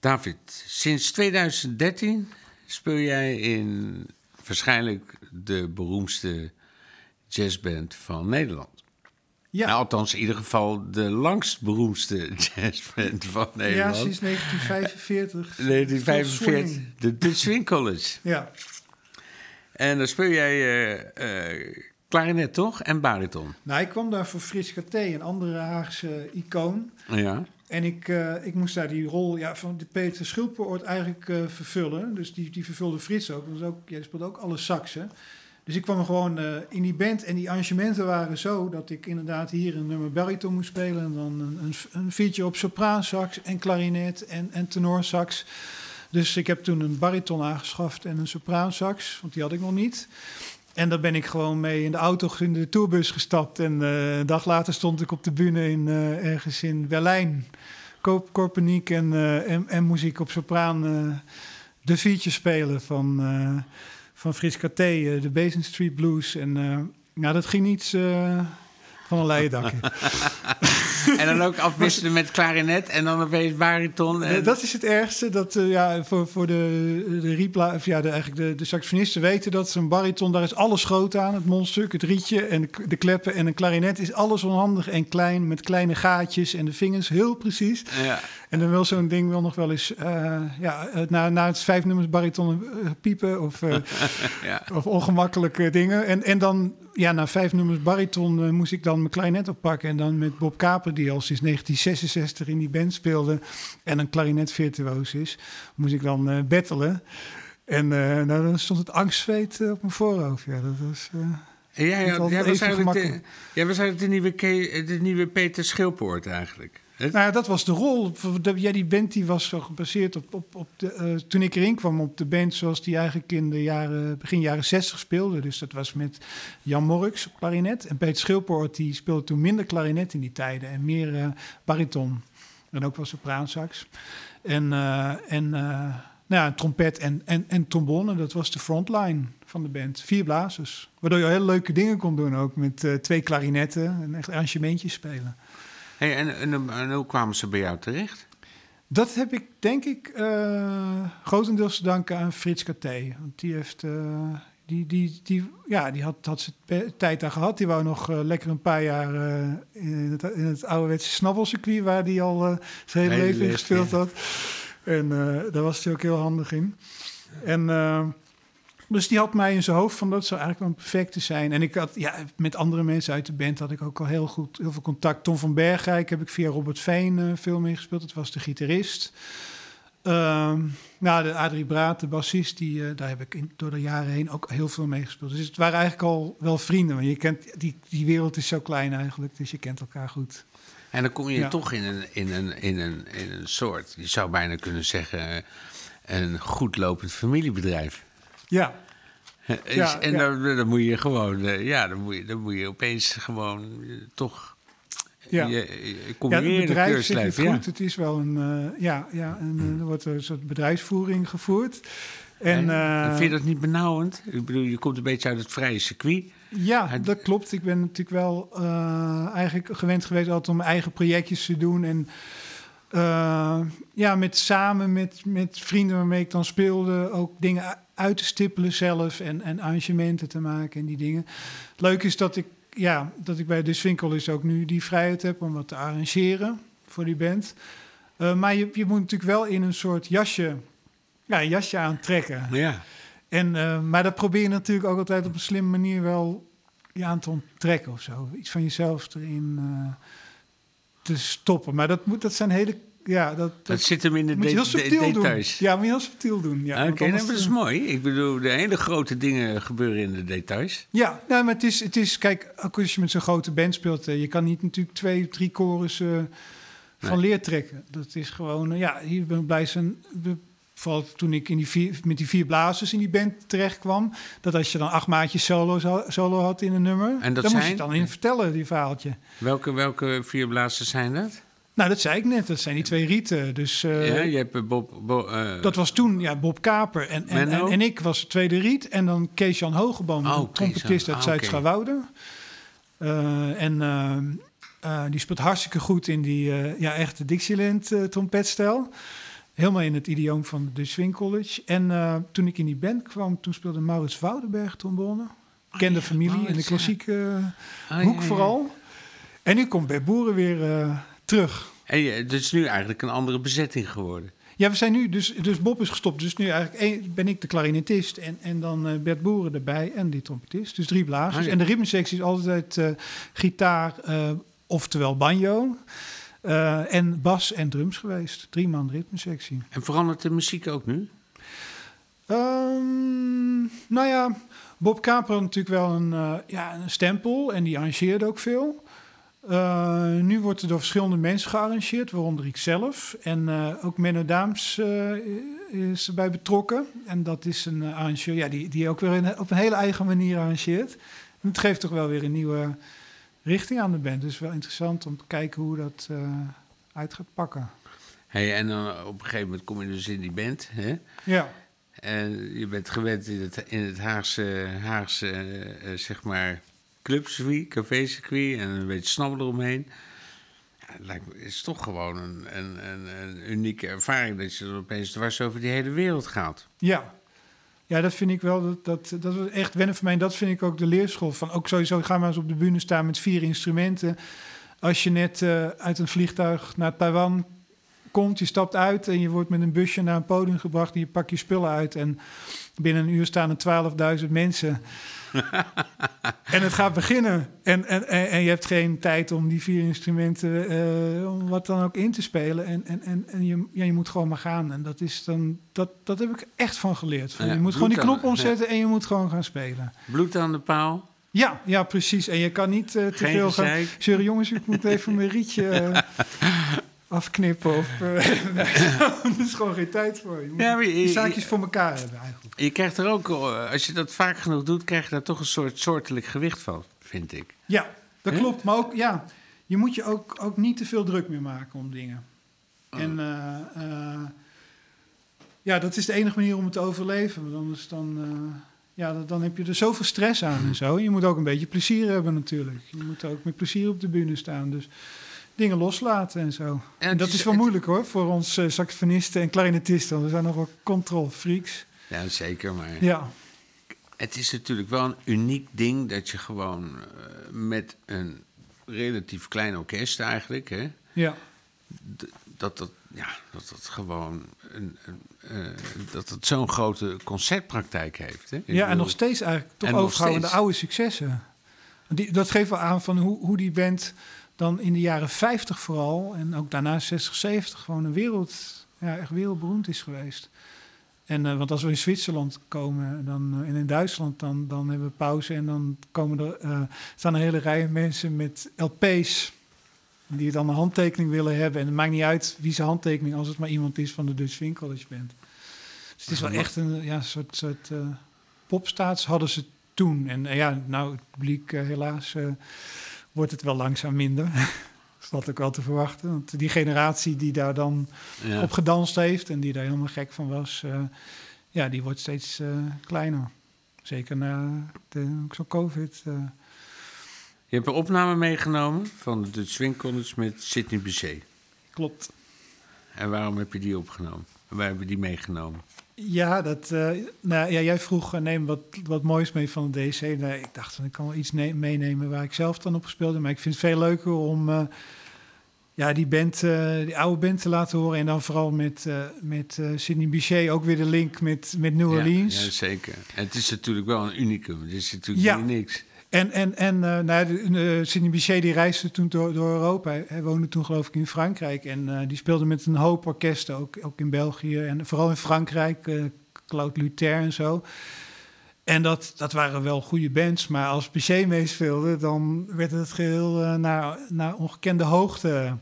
David, sinds 2013 speel jij in waarschijnlijk de beroemdste jazzband van Nederland. Ja, Nou, althans, in ieder geval de langst beroemdste jazzband van ja Nederland. sinds 1945. 1945, Swing. de, de Swing College. Ja, En dan speel jij eh, eh, klarinet, toch? En bariton. nou, ik kwam daar voor Frits Katé, een andere Haagse icoon. Ja. En ik, eh, ik moest daar die rol ja, van de Peter Schulpoort eigenlijk eh, vervullen. Dus die, die vervulde Frits ook. Was ook. Jij speelde ook alle saxen. Dus ik kwam gewoon eh, in die band en die arrangementen waren zo dat ik inderdaad hier een nummer bariton moest spelen. En dan een, een, een feature op sopraansax en klarinet en, en tenorsax. Dus ik heb toen een bariton aangeschaft en een sopraansax, want die had ik nog niet. En daar ben ik gewoon mee in de auto in de tourbus gestapt. En eh, een dag later stond ik op de bühne in, eh, ergens in Berlijn. Koop, Korpeniek en, eh, en, muziek op sopraan. de feature spelen van, van Frits Katé, eh, de Basin Street Blues. En nou, dat ging niet eh, van een leien dakje. En dan ook afwisselen met klarinet en dan opeens bariton. En... Dat is het ergste. Dat, eh, ja, voor, voor de, de, of ja, de, eigenlijk de, de saxofonisten weten dat een bariton, daar is alles groot aan. Het mondstuk, het rietje en de, de kleppen. En een klarinet is alles onhandig en klein, met kleine gaatjes en de vingers heel precies. Ja. En dan wil zo'n ding wel nog wel eens eh, ja, eh, na, na het vijf nummers bariton piepen of, Ja. of ongemakkelijke dingen. En, en dan, ja, na vijf nummers bariton eh, moest ik dan mijn klarinet oppakken. En dan met Bob Kaper, die al sinds 1966 in die band speelde en een klarinetvirtuoos is, moest ik dan eh battelen. En eh, nou, dan stond het angstzweet op mijn voorhoofd. Ja, dat was... En jij, Niet had- altijd jij was eigenlijk de, was eigenlijk de nieuwe, Ke- de nieuwe Peter Schilpoort eigenlijk. Nou ja, dat was de rol. Ja, die band die was zo gebaseerd op, op, op de, eh, toen ik erin kwam op de band zoals die eigenlijk in de jaren, begin jaren 60 speelde. Dus dat was met Jan Morks op klarinet. En Peter Schilpoort die speelde toen minder klarinet in die tijden en meer eh, bariton. En ook wel sopraansax. En, eh, en nou ja, trompet en, en, en trombone, dat was de frontline van de band. Vier blazers. Waardoor je hele leuke dingen kon doen ook met twee klarinetten en echt arrangementjes spelen. Hey, en, en, en hoe kwamen ze bij jou terecht? Dat heb ik denk ik eh, grotendeels te danken aan Frits Katé. Want die heeft. eh, die, die, die, ja, die had, had zijn tijd daar gehad. Die wou nog eh, lekker een paar jaar in, het, in het ouderwetse snabbelcircuit... waar hij al zijn hele leven in gespeeld ja. had. En daar was hij ook heel handig in. En, dus die had mij in zijn hoofd van dat zou eigenlijk wel een perfecte zijn. En ik had ja, met andere mensen uit de band had ik ook al heel goed heel veel contact. Tom van Bergrijk heb ik via Robert Veen eh, veel mee gespeeld. Dat was de gitarist. Ehm, nou, de Adrie Braat, de bassist, die, eh, daar heb ik in, door de jaren heen ook heel veel mee gespeeld. Dus het waren eigenlijk al wel vrienden. Want je kent, die, die wereld is zo klein eigenlijk, dus je kent elkaar goed. En dan kom je Ja. toch in een, in, een, in, een, in een soort, je zou bijna kunnen zeggen, eh, een goed lopend familiebedrijf. Ja, Is- Ja, en ja. Dan, dan moet je gewoon, eh, ja, dan moet je, dan moet je opeens gewoon eh, toch Ja. je, je ja het bedrijf goed. Het is wel een, eh, ja, ja een, eh, er wordt een soort bedrijfsvoering gevoerd. En, En, eh, en vind je dat niet benauwend? Ik bedoel, je komt een beetje uit het vrije circuit. Ja, dat klopt. Ik ben natuurlijk wel eh, eigenlijk gewend geweest altijd om eigen projectjes te doen. En eh, ja, met, samen met, met vrienden waarmee ik dan speelde ook dingen uit te stippelen zelf en, en arrangementen te maken en die dingen. Het leuke is dat ik, ja, dat ik bij de Swinkel is ook nu die vrijheid heb om wat te arrangeren voor die band. Eh, maar je, je moet natuurlijk wel in een soort jasje, ja, een jasje aantrekken. Ja. En, eh, maar dat probeer je natuurlijk ook altijd op een slimme manier wel je aan te onttrekken of zo. Iets van jezelf erin eh, te stoppen. Maar dat, moet, dat zijn hele... Ja, dat, dat, Dat zit hem in de moet heel de- subtiel doen. details. Ja, moet je heel subtiel doen. Ja, Oké, nou, anders- maar dat is mooi. Ik bedoel, de hele grote dingen gebeuren in de details. Ja, nou, maar het is, het is... Kijk, ook als je met zo'n grote band speelt... eh, je kan niet natuurlijk twee, drie chorus eh, van Nee. leer trekken. Dat is gewoon... eh, ja, hier ben ik blij zijn... Vooral toen ik in die vier, met die vier blazers in die band terecht kwam... dat als je dan acht maatjes solo, solo had in een nummer... En dat dan moest je zijn? het dan in vertellen, die verhaaltje. Welke, welke vier blazers zijn dat? Nou, dat zei ik net. Dat zijn die twee rieten. Dus eh, ja, je hebt eh, Bob... Bo, eh, dat was toen ja, Bob Kaper en, en, en, en ik was de tweede riet. En dan Kees-Jan Hogeboom, Oh, een trompetist uit Ah. Eh, en die speelt hartstikke goed in die ja, echte Dixieland trompetstijl. Helemaal in het idioom van de Swing College. En toen ik in die band kwam, toen speelde Maurits Woudenberg trombone. Kende ja, familie in de Maurits, klassieke ah, hoek ja, vooral. En nu komt Bert Boeren weer terug. En het is nu eigenlijk een andere bezetting geworden. Ja, we zijn nu, dus, dus Bob is gestopt. Dus nu eigenlijk ben ik de klarinetist en, en dan eh, Bert Boeren erbij en die trompetist. Dus drie blazers. Ah, ja. En de ritmesectie is altijd eh, gitaar, eh, oftewel banjo, en bas en drums geweest. Drie man ritmesectie. En verandert de muziek ook nu? Ehm, nou ja, Bob Kaper had natuurlijk wel een, ja, een stempel en die arrangeerde ook veel. Eh, nu wordt er door verschillende mensen gearrangeerd, waaronder ik zelf. En eh, ook Menno Daams eh, is erbij betrokken. En dat is een uh, arrangeur ja, die, die ook weer in- op een hele eigen manier arrangeert. En het geeft toch wel weer een nieuwe richting aan de band. Dus wel interessant om te kijken hoe dat uit gaat pakken. Hey, en dan op een gegeven moment kom je dus in die band. Hè? Ja, En je bent gewend in het, in het Haagse, Haagse zeg maar, clubcircuit, cafécircuit en een beetje snabbel eromheen. Het lijkt is toch gewoon een, unieke ervaring dat je opeens dwars over die hele wereld gaat. Ja. Ja, dat vind ik wel. Dat, dat, dat was echt wennen voor mij. Dat vind ik ook de leerschool. Van ook sowieso, ga maar eens op de bühne staan met vier instrumenten. Als je net eh, uit een vliegtuig naar Taiwan komt, je stapt uit en je wordt met een busje naar een podium gebracht en je pakt je spullen uit. En binnen een uur staan er 12.000 mensen. en het gaat beginnen. En, en, en, en je hebt geen tijd om die vier instrumenten, eh, om wat dan ook in te spelen. En, en, en, en je, ja, je moet gewoon maar gaan. En dat, is dan, dat, dat heb ik echt van geleerd. Ja, je moet gewoon die knop omzetten en je moet gewoon gaan spelen. Bloed aan de paal, Ja, ja, precies. En je kan niet eh, te veel gaan... Zeggen, jongens, ik moet even mijn rietje eh, afknippen. Of, eh, er is gewoon geen tijd voor. Je moet Ja, maar je- die zaakjes voor elkaar hebben eigenlijk. Je krijgt er ook, eh, als je dat vaak genoeg doet, krijg je daar toch een soort soortelijk gewicht van, vind ik. Ja, dat klopt. Maar ook, ja, je moet je ook, ook niet te veel druk meer maken om dingen. En eh, ja, dat is de enige manier om het te overleven. Want anders dan, ja, dan- dan heb je er zoveel stress aan en zo. Je moet ook een beetje plezier hebben natuurlijk. Je moet ook met plezier op de bühne staan. Dus dingen loslaten en zo. En dat is- is wel het- moeilijk hoor, voor ons saxofonisten en clarinetisten. want We zijn nog wel control freaks. Ja, zeker, maar Ja, het is natuurlijk wel een uniek ding dat je gewoon eh, met een relatief klein orkest eigenlijk, hè, ja. dat dat, ja, dat dat gewoon een, een, eh, dat het zo'n grote concertpraktijk heeft. Hè? Ik Ja, en nog steeds eigenlijk toch En nog overhouden de oude successen. Die, dat geeft wel aan van hoe, hoe die band dan in de jaren 50 vooral... en ook daarna 60, 70 gewoon een wereld... Ja, echt wereldberoemd is geweest. En, eh, want als we in Zwitserland komen dan, eh, en in Duitsland... Dan, dan hebben we pauze en dan komen er, eh, staan een hele rij mensen met LP's... die dan een handtekening willen hebben. En het maakt niet uit wie zijn handtekening... als het maar iemand is van de Dutch Swing College Band. Dus het is wel echt een ja, soort... soort popstaats hadden ze toen. En ja, nou, het publiek, helaas, wordt het wel langzaam minder. Dat is ook wel te verwachten. Want die generatie die daar dan ja. op gedanst heeft en die daar helemaal gek van was, eh, ja, die wordt steeds eh, kleiner. Zeker na de, ook COVID. eh. Je hebt een opname meegenomen van de Dutch Swing College met Sidney Bechet. klopt. En waarom heb je die opgenomen? Wij hebben die meegenomen. Ja, dat, eh, nou, ja, jij vroeg, eh, neem wat, wat moois mee van de DC. Nee, ik dacht, ik kan wel iets ne- meenemen waar ik zelf dan op gespeeld heb. Maar ik vind het veel leuker om eh, ja, die band, die oude band te laten horen. En dan vooral met, met Sidney Bichet ook weer de link met, met New Orleans. Ja, zeker. En het is natuurlijk wel een unicum. Het is natuurlijk Ja. niet niks. En, en, en eh nou, de, Sidney Bichet die reisde toen door, door Europa. Hij, woonde toen geloof ik in Frankrijk. En eh, die speelde met een hoop orkesten, ook, ook in België. En vooral in Frankrijk, eh Claude Luther en zo. En dat, dat waren wel goede bands. Maar als Bichet meespeelde, dan werd het geheel eh, naar, naar ongekende hoogte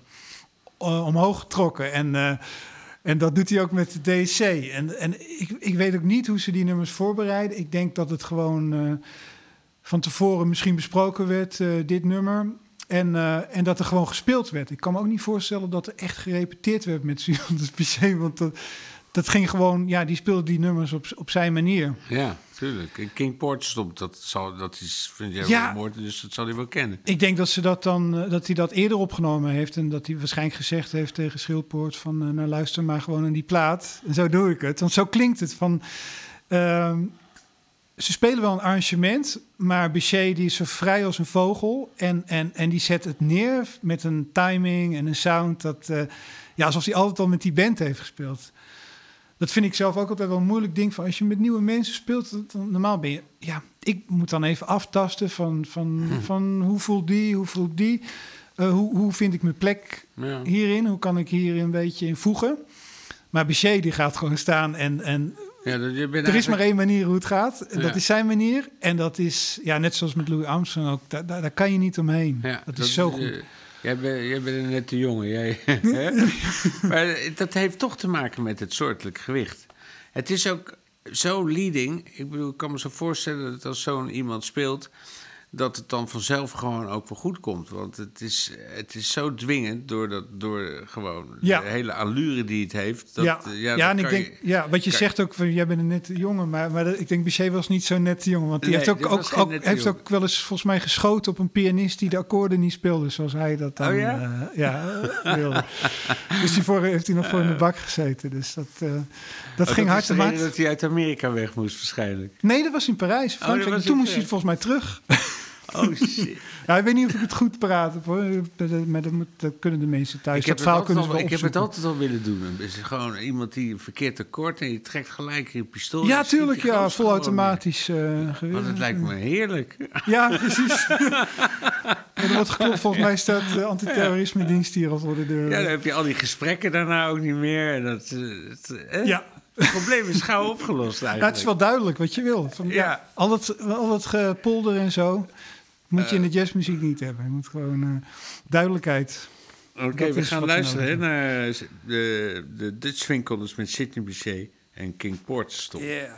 omhoog getrokken. En... en dat doet hij ook met de DSC. En, en ik, ik weet ook niet hoe ze die nummers voorbereiden. Ik denk dat het gewoon van tevoren misschien besproken werd, eh, dit nummer. En, eh, en dat er gewoon gespeeld werd. Ik kan me ook niet voorstellen dat er echt gerepeteerd werd met Sylvanus Pichet. Want dat, dat ging gewoon, ja, die speelde die nummers op, op zijn manier. Ja, tuurlijk. En King Porterstop, dat, zal, dat is, vind jij Ja. wel mooi, dus dat zal hij wel kennen. Ik denk dat, ze dat, dan, eh, dat hij dat eerder opgenomen heeft. En dat hij waarschijnlijk gezegd heeft tegen Schildpoort van... nou, luister maar gewoon naar die plaat. En zo doe ik het. Want zo klinkt het van... ehm, ze spelen wel een arrangement, maar Bichet die is zo vrij als een vogel. En, en, en die zet het neer met een timing en een sound. Dat, eh, ja, alsof hij altijd al met die band heeft gespeeld. Dat vind ik zelf ook altijd wel een moeilijk ding. Van als je met nieuwe mensen speelt, dan- normaal ben je... Ja, ik moet dan even aftasten van, van, van hoe voelt die, hoe voelt die. Eh, hoe, hoe vind ik mijn plek Ja. hierin? Hoe kan ik hier een beetje in voegen? Maar Bichet die gaat gewoon staan en, en Ja, je bent er is maar één manier hoe het gaat. En Ja. dat is zijn manier. En dat is, ja, net zoals met Louis Armstrong ook, daar, daar, daar kan je niet omheen. Ja, dat, is zo goed. eh, jij, bent, jij bent een nette jongen. Jij, maar dat heeft toch te maken met het soortelijk gewicht. Het is ook zo leading. Ik bedoel, ik kan me zo voorstellen dat als zo'n iemand speelt... dat het dan vanzelf gewoon ook wel goed komt. Want het is, het is zo dwingend door, dat, door gewoon Ja. de hele allure die het heeft. Dat, ja, eh, ja, dat en ik denk, je- ja, wat je zegt ook, van, jij bent een nette jongen, maar, maar dat- ik denk Bichet was niet zo'n nette jongen, want die Nee, heeft, ook, ook, heeft jongen. ook wel eens volgens mij geschoten op een pianist die de akkoorden niet speelde zoals hij dat dan Oh ja? eh, ja, wilde. dus die voor, heeft hij nog voor in de bak gezeten, dus dat, eh, dat Oh, ging hard te hard. dat hij uit Amerika weg moest waarschijnlijk. Nee, dat was in Parijs, was Toen moest hij volgens mij terug. Oh shit. Ja, ik weet niet of ik het goed praat hoor. Maar dat, moet, dat kunnen de mensen thuis. Ik heb, dat het altijd al, ik heb het altijd al willen doen. Het is gewoon iemand die een verkeerd akkoord en je trekt gelijk je pistool. Ja, tuurlijk, ja. Volautomatisch eh neer. geweer. Want het lijkt me heerlijk. Ja, precies. en er wordt geklopt. Volgens mij staat de antiterrorisme dienst hier al voor de deur. Ja, dan heb je al die gesprekken daarna ook niet meer. En dat, eh, het, eh, Ja. Het probleem is gauw opgelost eigenlijk. het is wel duidelijk wat je wil. Van, ja. Ja. al, dat, al dat gepolder en zo moet je in Eh. de jazzmuziek niet hebben. Je moet gewoon eh, duidelijkheid. Oké, we gaan luisteren hè, naar de, de Dutch Swing met Sidney Bechet en King Porterstop. Yeah.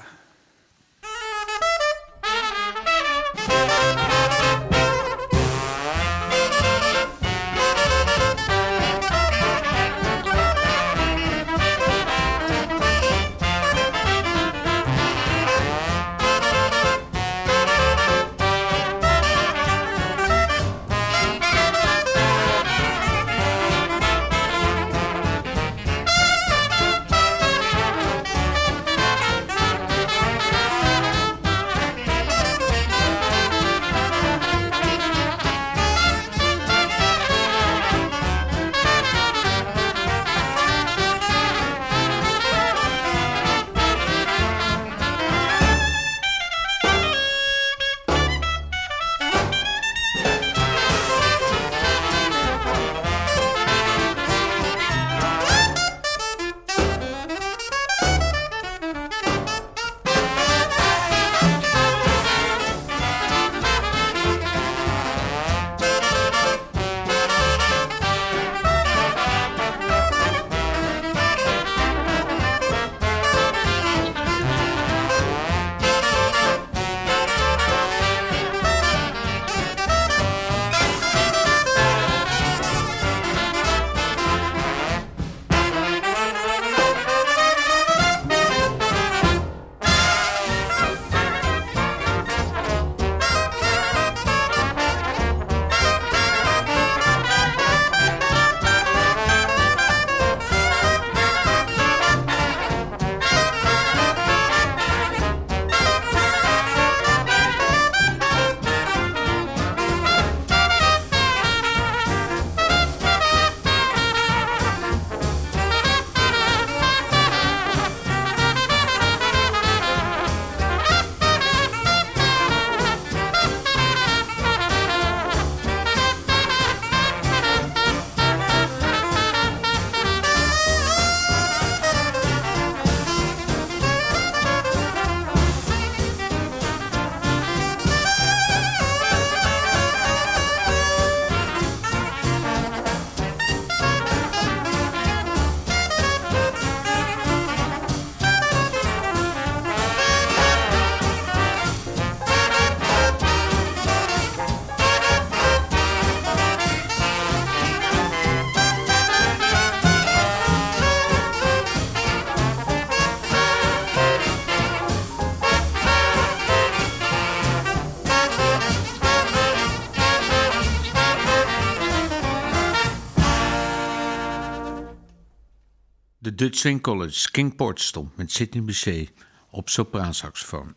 Dutch Swing College Kingport stond met Sidney Bechet op sopraansaxofoon.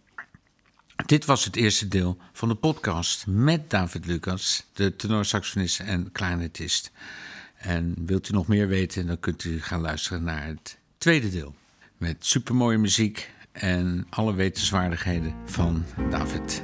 Dit was het eerste deel van de podcast met David Lucas, de tenorsaxofonist en clarinetist. En wilt u nog meer weten, dan kunt u gaan luisteren naar het tweede deel. Met supermooie muziek en alle wetenswaardigheden van David.